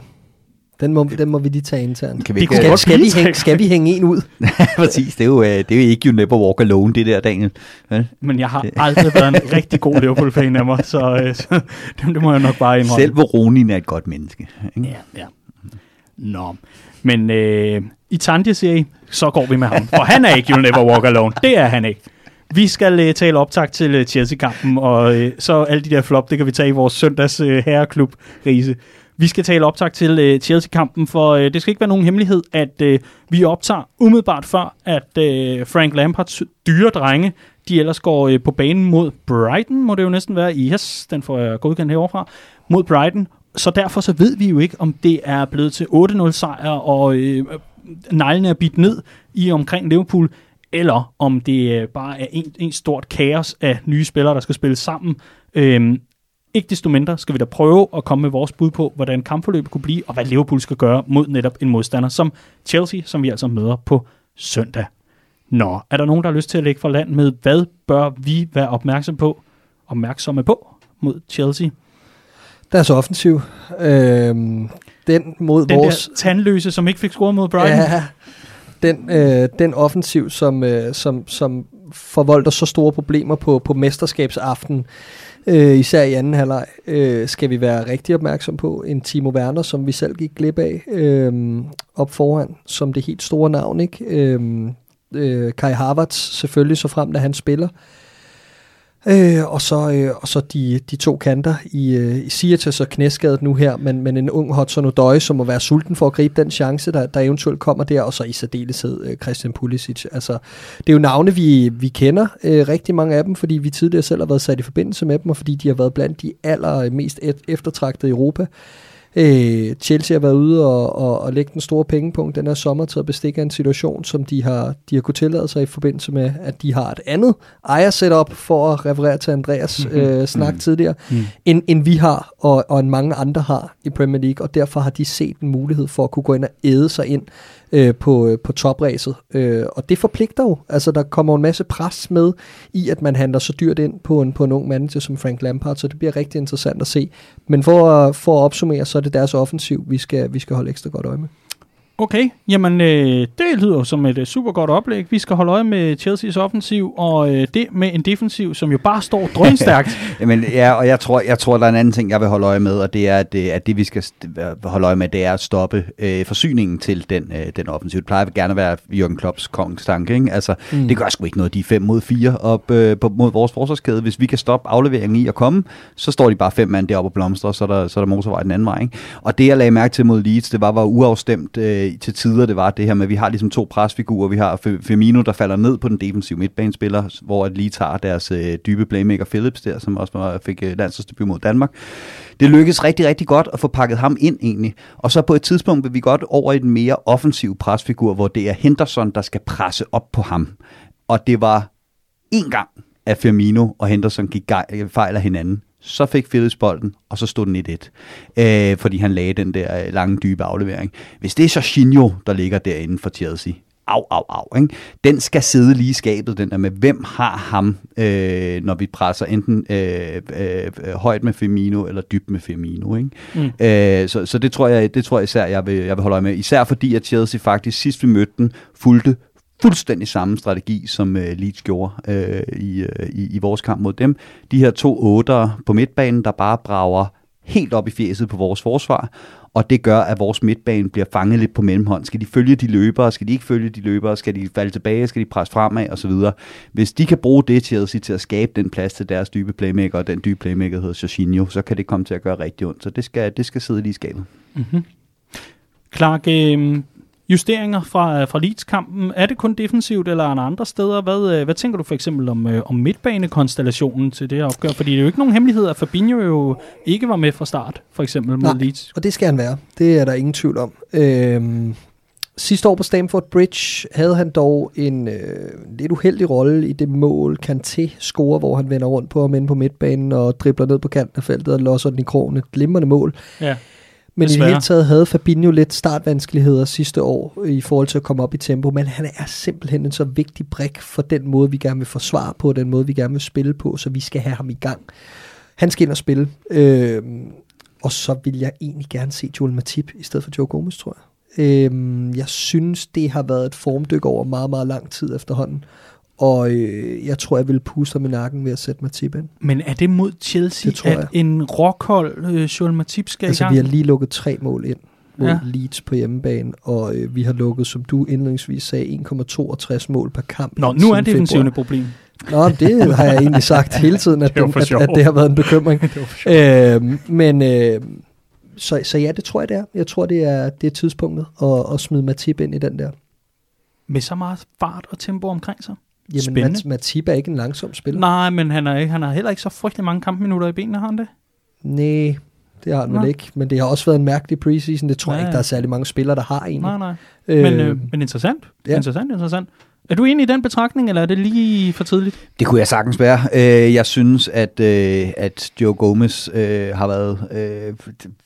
S2: Den må, den må vi lige tage internt.
S3: Kan vi
S1: Det
S3: ikke,
S1: kunne
S2: Skal,
S1: godt
S2: skal, vi hænge, skal vi hænge en ud?
S3: præcis, det er jo, øh, det er jo ikke You Never Walk Alone, det der, Daniel. Vel?
S1: Men jeg har aldrig været en rigtig god Liverpool-fan af mig, så, øh, så det, det må jeg nok bare indrømme.
S3: Selv Ronin er et godt menneske. Ikke?
S1: Ja, ja. Nå, men øh, i Tandje siger I, så går vi med ham. For han er ikke You'll Never Walk Alone. Det er han ikke. Vi skal øh, tale optag til øh, Chelsea-kampen, og øh, så alle de der flop, det kan vi tage i vores søndags øh, herreklub rise. Vi skal tale optag til øh, Chelsea-kampen, for øh, det skal ikke være nogen hemmelighed, at øh, vi optager umiddelbart før, at øh, Frank Lampards dyre drenge, de ellers går øh, på banen mod Brighton, må det jo næsten være. Yes, den får jeg godkendt heroverfra. Mod Brighton, så derfor så ved vi jo ikke, om det er blevet til 8-0 sejr, og øh, neglene er bidt ned i omkring Liverpool, eller om det øh, bare er en, en stort kaos af nye spillere, der skal spille sammen. Øhm, ikke desto mindre skal vi da prøve at komme med vores bud på, hvordan kampforløbet kunne blive, og hvad Liverpool skal gøre mod netop en modstander som Chelsea, som vi altså møder på søndag. Nå, er der nogen, der har lyst til at lægge for land med, hvad bør vi være opmærksom på, opmærksomme på mod Chelsea?
S2: Deres offensiv. Øhm, den mod
S1: Den
S2: vores...
S1: der tandløse, som ikke fik scoret mod Brighton.
S2: Ja, den, øh, den offensiv, som, øh, som, som forvolder så store problemer på, på mesterskabsaften, øh, især i anden halvleg, øh, skal vi være rigtig opmærksom på. En Timo Werner, som vi selv gik glip af øh, op foran, som det helt store navn. ikke øh, øh, Kai Havertz selvfølgelig, så frem da han spiller. Øh, Øh, og så, øh, og så de, de to kanter i, øh, i Siates og knæskadet nu her, men, men en ung Hudson Odoi, som må være sulten for at gribe den chance, der, der eventuelt kommer der, og så i særdeleshed øh, Christian Pulisic. Altså, det er jo navne, vi, vi kender, øh, rigtig mange af dem, fordi vi tidligere selv har været sat i forbindelse med dem, og fordi de har været blandt de allermest øh, eftertragtede i Europa. Øh, Chelsea har været ude og, og, og lægge den store pengepunkt den her sommer til at bestikke en situation, som de har, de har kunne tillade sig i forbindelse med, at de har et andet ejersetup, for at referere til Andreas mm-hmm. øh, snak mm. tidligere, mm. end, end vi har, og, og en mange andre har i Premier League, og derfor har de set en mulighed for at kunne gå ind og æde sig ind øh, på, øh, på topræset. Øh, og det forpligter jo. Altså, der kommer en masse pres med i, at man handler så dyrt ind på en, på en ung manager som Frank Lampard, så det bliver rigtig interessant at se. Men for, for at opsummere, så er det deres offensiv, vi skal, vi skal holde ekstra godt øje med.
S1: Okay, jamen øh, det lyder som et uh, super godt oplæg. Vi skal holde øje med Chelseas offensiv, og øh, det med en defensiv, som jo bare står drønstærkt.
S3: jamen, ja, og jeg tror, jeg tror, der er en anden ting, jeg vil holde øje med, og det er, at det, at det vi skal holde øje med, det er at stoppe øh, forsyningen til den, øh, den offensiv. Det plejer gerne at være Jürgen Klopps kongstanke, ikke? Altså, mm. det gør sgu ikke noget, de er 5 mod 4 op øh, på, mod vores forsvarskæde. Hvis vi kan stoppe afleveringen i at komme, så står de bare fem mand deroppe og blomstrer, så er der, så er der motorvej den anden vej, ikke? Og det, jeg lagde mærke til mod Leeds, det var, var uafstemt øh, til tider, det var det her med, at vi har ligesom to presfigurer. Vi har Firmino, der falder ned på den defensive midtbanespiller, hvor at lige tager deres øh, dybe playmaker Phillips der, som også var, fik øh, landsholdsdebut mod Danmark. Det lykkedes rigtig, rigtig godt at få pakket ham ind egentlig. Og så på et tidspunkt vil vi godt over i den mere offensive presfigur, hvor det er Henderson, der skal presse op på ham. Og det var en gang, at Firmino og Henderson gik fejl af hinanden så fik Phillips bolden, og så stod den 1-1, øh, fordi han lagde den der øh, lange, dybe aflevering. Hvis det er Jorginho, der ligger derinde for Chelsea, au, au, au. Ikke? Den skal sidde lige i skabet, den der med, hvem har ham, øh, når vi presser enten øh, øh, højt med Firmino eller dybt med Firmino. Ikke? Mm. Øh, så så det, tror jeg, det tror jeg især, jeg vil, jeg vil holde øje med. Især fordi, at Chelsea faktisk sidst vi mødte den, fulgte fuldstændig samme strategi, som øh, Leeds gjorde øh, i, øh, i, i vores kamp mod dem. De her to otter på midtbanen, der bare brager helt op i fjeset på vores forsvar, og det gør, at vores midtbane bliver fanget lidt på mellemhånd. Skal de følge de løbere? Skal de ikke følge de løbere? Skal de falde tilbage? Skal de presse fremad? Og så videre. Hvis de kan bruge det Chelsea til at skabe den plads til deres dybe playmaker, og den dybe playmaker hedder Jorginho, så kan det komme til at gøre rigtig ondt. Så det skal, det skal sidde lige i skabet. Mm-hmm.
S1: Clark, øh, justeringer fra, fra Leeds-kampen. Er det kun defensivt, eller er der andre steder? Hvad, øh, hvad tænker du for eksempel om, øh, om midtbanekonstellationen til det her opgør? Fordi det er jo ikke nogen hemmelighed, at Fabinho jo ikke var med fra start, for eksempel mod Nej, Leeds.
S2: og det skal han være. Det er der ingen tvivl om. Øhm, sidste år på Stamford Bridge havde han dog en øh, lidt uheldig rolle i det mål, Kanté scorer, hvor han vender rundt på ham inde på midtbanen og dribler ned på kanten af feltet og losser den i krogen. Et glimrende mål. Ja. Men Desværre. i det hele taget havde Fabinho lidt startvanskeligheder sidste år i forhold til at komme op i tempo, men han er simpelthen en så vigtig brik for den måde, vi gerne vil forsvare på, den måde, vi gerne vil spille på, så vi skal have ham i gang. Han skal ind og spille, øh, og så vil jeg egentlig gerne se Joel Matip i stedet for Joe Gomez, tror jeg. Øh, jeg synes, det har været et formdyk over meget, meget lang tid efterhånden. Og øh, jeg tror, jeg vil puste ham i nakken ved at sætte Matip ind.
S1: Men er det mod Chelsea, det at jeg. en rockhold øh, Joel Matip skal
S2: altså,
S1: i gang?
S2: vi har lige lukket tre mål ind mod ja. Leeds på hjemmebane, og øh, vi har lukket, som du indledningsvis sagde, 1,62 mål per kamp.
S1: Nå, nu er det defensivende problem.
S2: Nå, det har jeg egentlig sagt hele tiden, at, det, den, at, at det har været en bekymring. øh, men øh, så, så ja, det tror jeg, det er. Jeg tror, det er, det er tidspunktet at, at smide Matip ind i den der.
S1: Med så meget fart og tempo omkring sig?
S2: Jamen, Spændende. Matip er ikke en langsom spiller.
S1: Nej, men han, er ikke, han har heller ikke så frygtelig mange kampminutter i benene, har han det?
S2: Nej, det har han vel ikke. Men det har også været en mærkelig preseason. Det tror ja, jeg ikke, der er særlig mange spillere, der har egentlig.
S1: Nej, nej. Øh, men, øh, men interessant. Ja. Interessant, interessant. Er du enig i den betragtning, eller er det lige for tidligt?
S3: Det kunne jeg sagtens være. Øh, jeg synes, at, øh, at Joe Gomez øh, har været,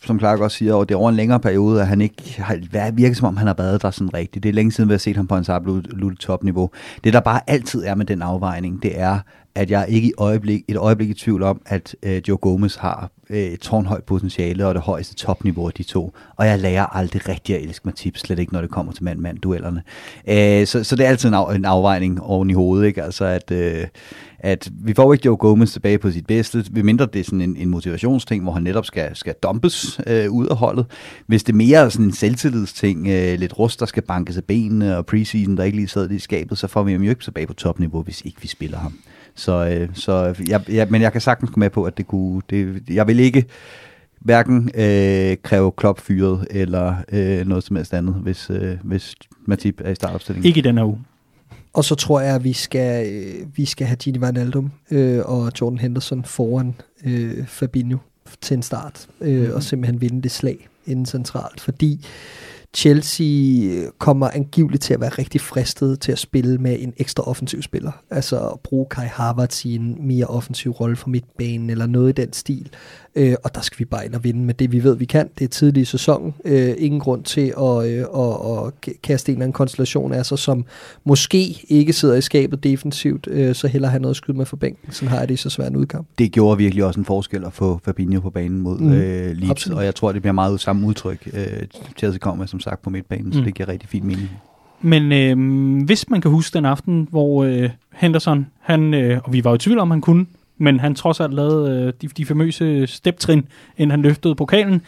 S3: som Clark også siger, over det over en længere periode, at han ikke har virket som om, han har været der sådan rigtigt. Det er længe siden, vi har set ham på en absolut topniveau. Det, der bare altid er med den afvejning, det er, at jeg ikke i øjeblik, et øjeblik i tvivl om, at øh, Joe Gomez har et tårnhøjt potentiale og det højeste topniveau af de to. Og jeg lærer aldrig rigtig at elske Matip, slet ikke når det kommer til mand-mand-duellerne. Øh, så, så det er altid en, af, en afvejning oven i hovedet, ikke? Altså at, øh, at vi får ikke Joe Gomez tilbage på sit bedste, mindre det er sådan en, en motivationsting, hvor han netop skal, skal dumpes øh, ud af holdet. Hvis det er mere sådan en selvtillidsting, øh, lidt rust, der skal bankes af benene, og preseason, der ikke lige sad i skabet, så får vi ham jo ikke tilbage på topniveau, hvis ikke vi spiller ham. Så, øh, så jeg, jeg, men jeg kan sagtens gå med på, at det kunne... Det, jeg vil ikke hverken øh, kræve Klopp fyret eller øh, noget som helst andet, hvis, øh, hvis Matip er i startopstillingen.
S1: Ikke i den her uge.
S2: Og så tror jeg, at vi skal, øh, vi skal have Gini Wijnaldum øh, og Jordan Henderson foran øh, Fabinho til en start, øh, mm. og simpelthen vinde det slag inden centralt, fordi Chelsea øh, kommer angiveligt til at være rigtig fristet til at spille med en ekstra offensiv spiller. Altså at bruge Kai Havertz i en mere offensiv rolle for midtbanen, eller noget i den stil. Øh, og der skal vi bare ind og vinde med det, vi ved, vi kan. Det er tidlig i sæsonen. Øh, ingen grund til at, øh, at, at kaste en eller anden konstellation af sig, som måske ikke sidder i skabet defensivt, øh, så heller have noget at skyde med for bænken. Sådan har jeg det i så svær en udkamp.
S3: Det gjorde virkelig også en forskel at få Fabinho på banen mod mm, øh, Leeds, absolut. og jeg tror, det bliver meget samme udtryk, øh, Chelsea kommer med, som sagt, på midtbanen, mm. så det giver rigtig fint mening.
S1: Men øh, hvis man kan huske den aften, hvor øh, Henderson, han, øh, og vi var jo i tvivl om, han kunne, men han trods alt lavede øh, de, de famøse steptrin, inden han løftede pokalen,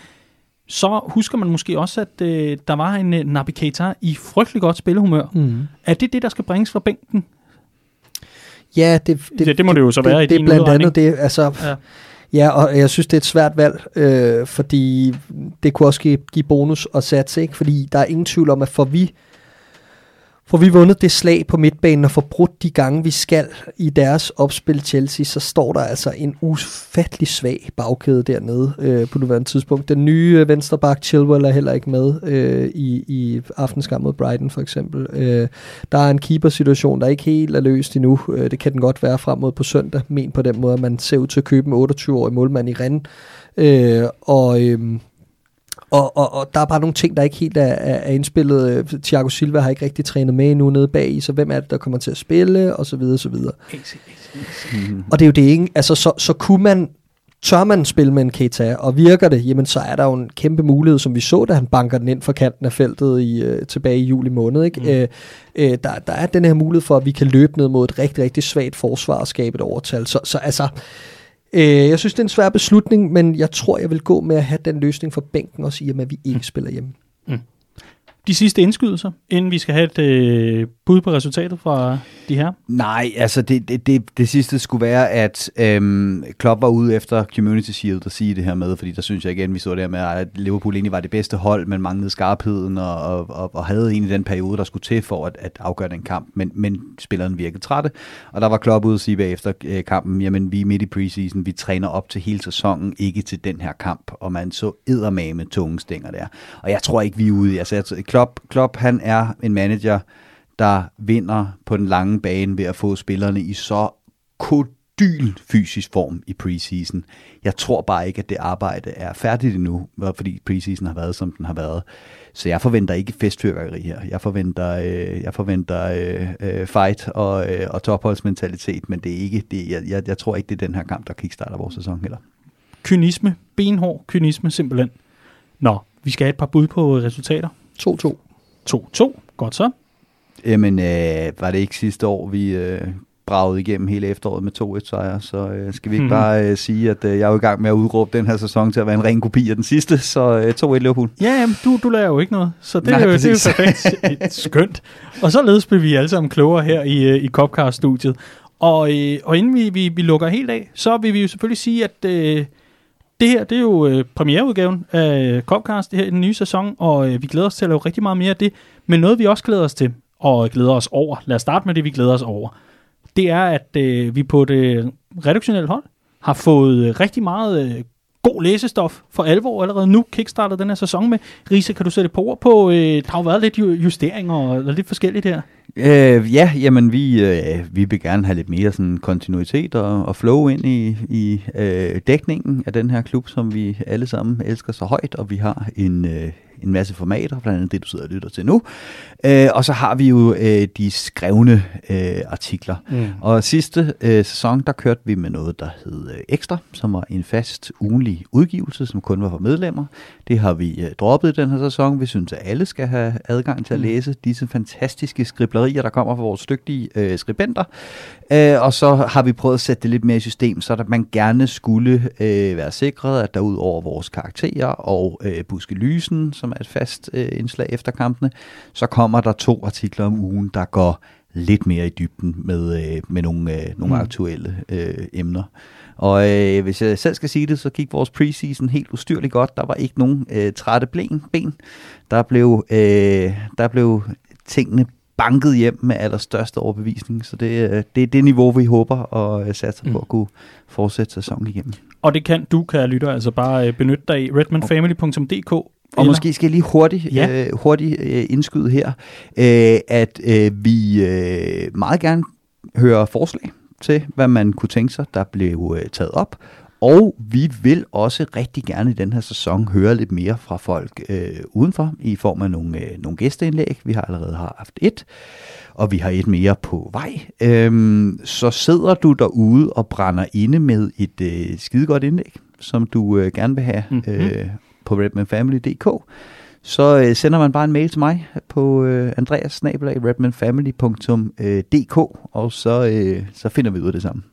S1: så husker man måske også, at øh, der var en øh, Naby Keita i frygtelig godt spillehumør. Mm. Er det det, der skal bringes fra bænken?
S2: Ja, det,
S1: det, det, det må det jo så
S2: det,
S1: være
S2: det,
S1: i
S2: det er blandt
S1: udregning.
S2: andet det, altså... Ja. Ja, og jeg synes, det er et svært valg, øh, fordi det kunne også give, give bonus og sats, ikke? Fordi der er ingen tvivl om, at for vi får vi vundet det slag på midtbanen og får brudt de gange, vi skal i deres opspil Chelsea, så står der altså en ufattelig svag bagkæde dernede øh, på nuværende tidspunkt. Den nye øh, venstreback Chilwell er heller ikke med øh, i, i aftenskamp mod Brighton for eksempel. Øh, der er en keeper-situation, der ikke helt er løst endnu. Øh, det kan den godt være frem mod på søndag, men på den måde, at man ser ud til at købe en 28-årig målmand i Rennes. Øh, og... Øh, og, og, og der er bare nogle ting, der ikke helt er, er, er indspillet. Thiago Silva har ikke rigtig trænet med endnu nede bag i, så hvem er det, der kommer til at spille, og så videre, så videre. Mm. Og det er jo det ikke. Altså, så, så kunne man, tør man spille med en Keita, og virker det, jamen så er der jo en kæmpe mulighed, som vi så, da han banker den ind fra kanten af feltet i, øh, tilbage i juli måned. Ikke? Mm. Øh, øh, der, der er den her mulighed for, at vi kan løbe ned mod et rigtig, rigtig svagt forsvar og skabe et overtal. Så, så altså, Øh, jeg synes, det er en svær beslutning, men jeg tror, jeg vil gå med at have den løsning for bænken også i og med, at vi ikke spiller hjemme. Mm.
S1: De sidste indskydelser, inden vi skal have et øh, bud på resultatet fra de her?
S3: Nej, altså det, det, det, det sidste skulle være, at øhm, Klopp var ude efter Community Shield at sige det her med, fordi der synes jeg igen, vi så der med, at Liverpool egentlig var det bedste hold, men manglede skarpheden og, og, og, og havde egentlig den periode, der skulle til for at, at afgøre den kamp, men, men spilleren virkede trætte, og der var Klopp ude at sige bagefter øh, kampen, jamen vi er midt i preseason, vi træner op til hele sæsonen, ikke til den her kamp, og man så eddermame tunge stænger der, og jeg tror ikke, vi er ude, altså jeg, Klopp, Klopp han er en manager, der vinder på den lange bane ved at få spillerne i så kodyl fysisk form i preseason. Jeg tror bare ikke, at det arbejde er færdigt endnu, fordi preseason har været, som den har været. Så jeg forventer ikke festfyrværkeri her. Jeg forventer, øh, jeg forventer øh, øh, fight og, øh, og topholdsmentalitet, men det er ikke det. Jeg, jeg, jeg tror ikke, det er den her kamp, der kickstarter vores sæson heller.
S1: Kynisme. Benhård kynisme simpelthen. Nå, vi skal have et par bud på resultater.
S2: 2-2.
S1: 2-2. Godt så.
S3: Jamen, øh, var det ikke sidste år, vi øh, bragede igennem hele efteråret med 2-1 sejre, så øh, skal vi ikke mm. bare øh, sige, at øh, jeg er jo i gang med at udråbe den her sæson til at være en ren kopi af den sidste, så øh, 2-1 Liverpool.
S1: Ja, jamen, du, du lærer jo ikke noget, så det, Nej, er, jo, det er jo perfekt. Skønt. Og så bliver vi alle sammen klogere her i, øh, i Copcast-studiet. Og, øh, og inden vi, vi, vi lukker helt af, så vil vi jo selvfølgelig sige, at øh, det her det er jo øh, premiereudgaven af øh, Copcast det her i den nye sæson, og øh, vi glæder os til at lave rigtig meget mere af det. Men noget vi også glæder os til, og glæder os over, lad os starte med det, vi glæder os over, det er, at øh, vi på det reduktionelle hold har fået øh, rigtig meget øh, god læsestof for alvor allerede nu kickstartet den her sæson med. Rise, kan du sætte på ord på, øh, der har jo været lidt justeringer og lidt forskelligt her.
S3: Øh, ja, jamen vi, øh, vi vil gerne have lidt mere sådan kontinuitet og, og flow ind i, i øh, dækningen af den her klub, som vi alle sammen elsker så højt, og vi har en, øh, en masse formater, blandt andet det, du sidder og lytter til nu. Øh, og så har vi jo øh, de skrevne øh, artikler. Mm. Og sidste øh, sæson, der kørte vi med noget, der hed øh, Ekstra, som var en fast ugenlig udgivelse, som kun var for medlemmer. Det har vi øh, droppet i den her sæson. Vi synes, at alle skal have adgang til at læse disse fantastiske skriblerier, der kommer fra vores dygtige øh, skribenter. Øh, og så har vi prøvet at sætte det lidt mere i system, så at man gerne skulle øh, være sikret, at der ud over vores karakterer og øh, Buske Lysen, som er et fast øh, indslag efter kampene, så kommer der to artikler om ugen, der går lidt mere i dybden med, øh, med nogle, øh, nogle
S1: Mm.
S3: aktuelle øh, emner. Og øh, hvis jeg selv skal sige det, så gik vores preseason helt ustyrligt godt. Der var ikke nogen øh, trætte ben. ben. Der, blev, øh, der blev tingene banket hjem med allerstørste overbevisning. Så det, øh, det er det niveau, vi håber og øh, satser på
S1: Mm.
S3: at kunne fortsætte sæsonen igennem.
S1: Og det kan du, kære lytter, altså bare øh, benytte dig i redmanfamily.dk.
S3: Og måske skal jeg lige hurtigt,
S1: Ja.
S3: øh, hurtigt øh, indskyde her, øh, at øh, vi øh, meget gerne hører forslag til, hvad man kunne tænke sig, der blev øh, taget op. Og vi vil også rigtig gerne i den her sæson høre lidt mere fra folk øh, udenfor, i form af nogle, øh, nogle gæsteindlæg. Vi har allerede haft et, og vi har et mere på vej. Øhm, så sidder du derude og brænder inde med et øh, skidegodt indlæg, som du øh, gerne vil have
S1: Mhm.
S3: øh, på redmanfamily.dk, så øh, sender man bare en mail til mig på øh, andreas.redmanfamily.dk, øh, og så, øh, så finder vi ud af det sammen.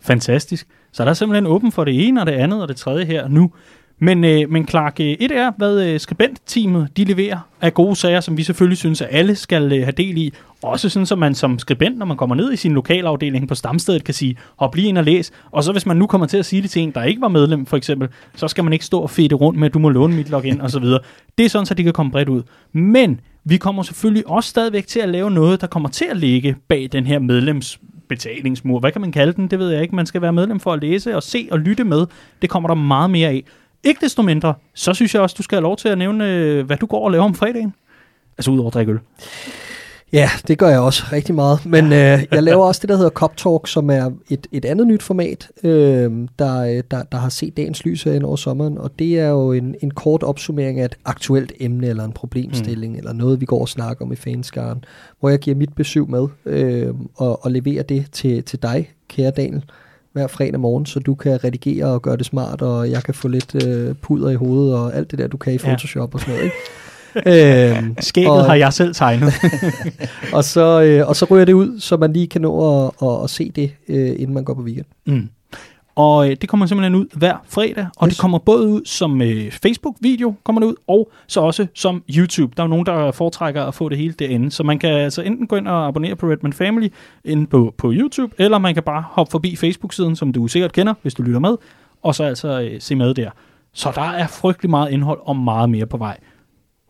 S1: Fantastisk. Så der er simpelthen åben for det ene og det andet og det tredje her nu. Men, øh, men Clark, øh, et er, hvad øh, skribentteamet de leverer af gode sager, som vi selvfølgelig synes, at alle skal øh, have del i. Også sådan, så man som skribent, når man kommer ned i sin lokalafdeling på stamstedet, kan sige, hop lige ind og læs. Og så hvis man nu kommer til at sige det til en, der ikke var medlem, for eksempel, så skal man ikke stå og fede rundt med, at du må låne mit login og så videre. Det er sådan, så de kan komme bredt ud. Men vi kommer selvfølgelig også stadigvæk til at lave noget, der kommer til at ligge bag den her medlems betalingsmur. Hvad kan man kalde den? Det ved jeg ikke. Man skal være medlem for at læse og se og lytte med. Det kommer der meget mere af. Ikke desto mindre, så synes jeg også, du skal have lov til at nævne, øh, hvad du går og laver om fredagen. Altså udover at drikke øl.
S2: Ja, det gør jeg også rigtig meget. Men øh, jeg laver også det, der hedder Cop Talk, som er et, et andet nyt format, øh, der, øh, der, der har set dagens lys herinde over sommeren. Og det er jo en, en kort opsummering af et aktuelt emne eller en problemstilling, mm. eller noget, vi går og snakker om i fanskaren, hvor jeg giver mit besøg med øh, og, og leverer det til, til dig, kære Daniel, hver fredag morgen, så du kan redigere og gøre det smart, og jeg kan få lidt øh, puder i hovedet og alt det der, du kan i
S1: Ja.
S2: Photoshop og sådan noget. Ikke? øhm,
S1: Skægget
S2: og-
S1: har jeg selv tegnet.
S2: og så, øh, og så ryger det ud, så man lige kan nå at, at, at se det, øh, inden man går på weekend.
S1: Mm. Og øh, det kommer simpelthen ud hver fredag, og
S2: Yes.
S1: det kommer både ud som øh, Facebook-video, kommer det ud, og så også som YouTube. Der er jo nogen, der foretrækker at få det hele derinde, så man kan altså enten gå ind og abonnere på Redman Family inde på, på YouTube, eller man kan bare hoppe forbi Facebook-siden, som du sikkert kender, hvis du lytter med, og så altså øh, se med der. Så der er frygtelig meget indhold og meget mere på vej.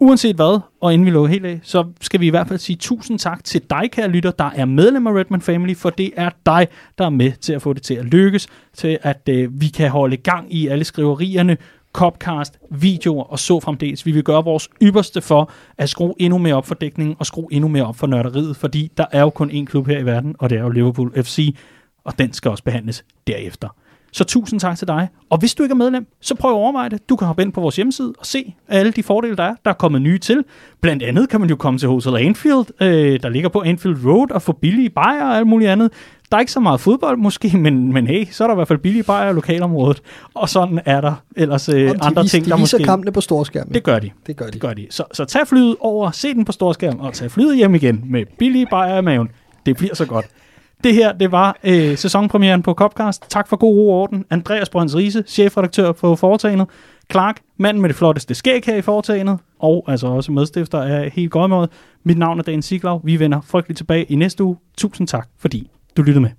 S1: Uanset hvad, og inden vi lukker helt af, så skal vi i hvert fald sige tusind tak til dig, kære lytter, der er medlem af Redman Family, for det er dig, der er med til at få det til at lykkes, til at øh, vi kan holde gang i alle skriverierne, copcast, videoer og så fremdeles. Vi vil gøre vores ypperste for at skrue endnu mere op for dækningen og skrue endnu mere op for nørderiet, fordi der er jo kun én klub her i verden, og det er jo Liverpool FC, og den skal også behandles derefter. Så tusind tak til dig. Og hvis du ikke er medlem, så prøv at overveje det. Du kan hoppe ind på vores hjemmeside og se alle de fordele, der er. Der er kommet nye til. Blandt andet kan man jo komme til Hotel Anfield, øh, der ligger på Anfield Road, og få billige bajer og alt muligt andet. Der er ikke så meget fodbold måske, men, men hey, så er der i hvert fald billige bajer i lokalområdet. Og sådan er der ellers øh,
S2: de
S1: andre
S2: vis,
S1: ting,
S2: de
S1: der
S2: viser
S1: måske...
S2: kampene på storskærmen.
S1: Det gør de.
S2: det gør de.
S1: Det gør de. Så, så tag flyet over, se den på storskærm, og tag flyet hjem igen med billige bajer i maven. Det bliver så godt. Det her, det var øh, sæsonpremieren på Copcast. Tak for god ro og orden. Andreas Brøns Riese, chefredaktør på Foretagendet. Clark, manden med det flotteste skæg her i Foretagendet. Og altså også medstifter af Helt Godt Mit navn er Dan Siglau. Vi vender frygteligt tilbage i næste uge. Tusind tak, fordi du lyttede med.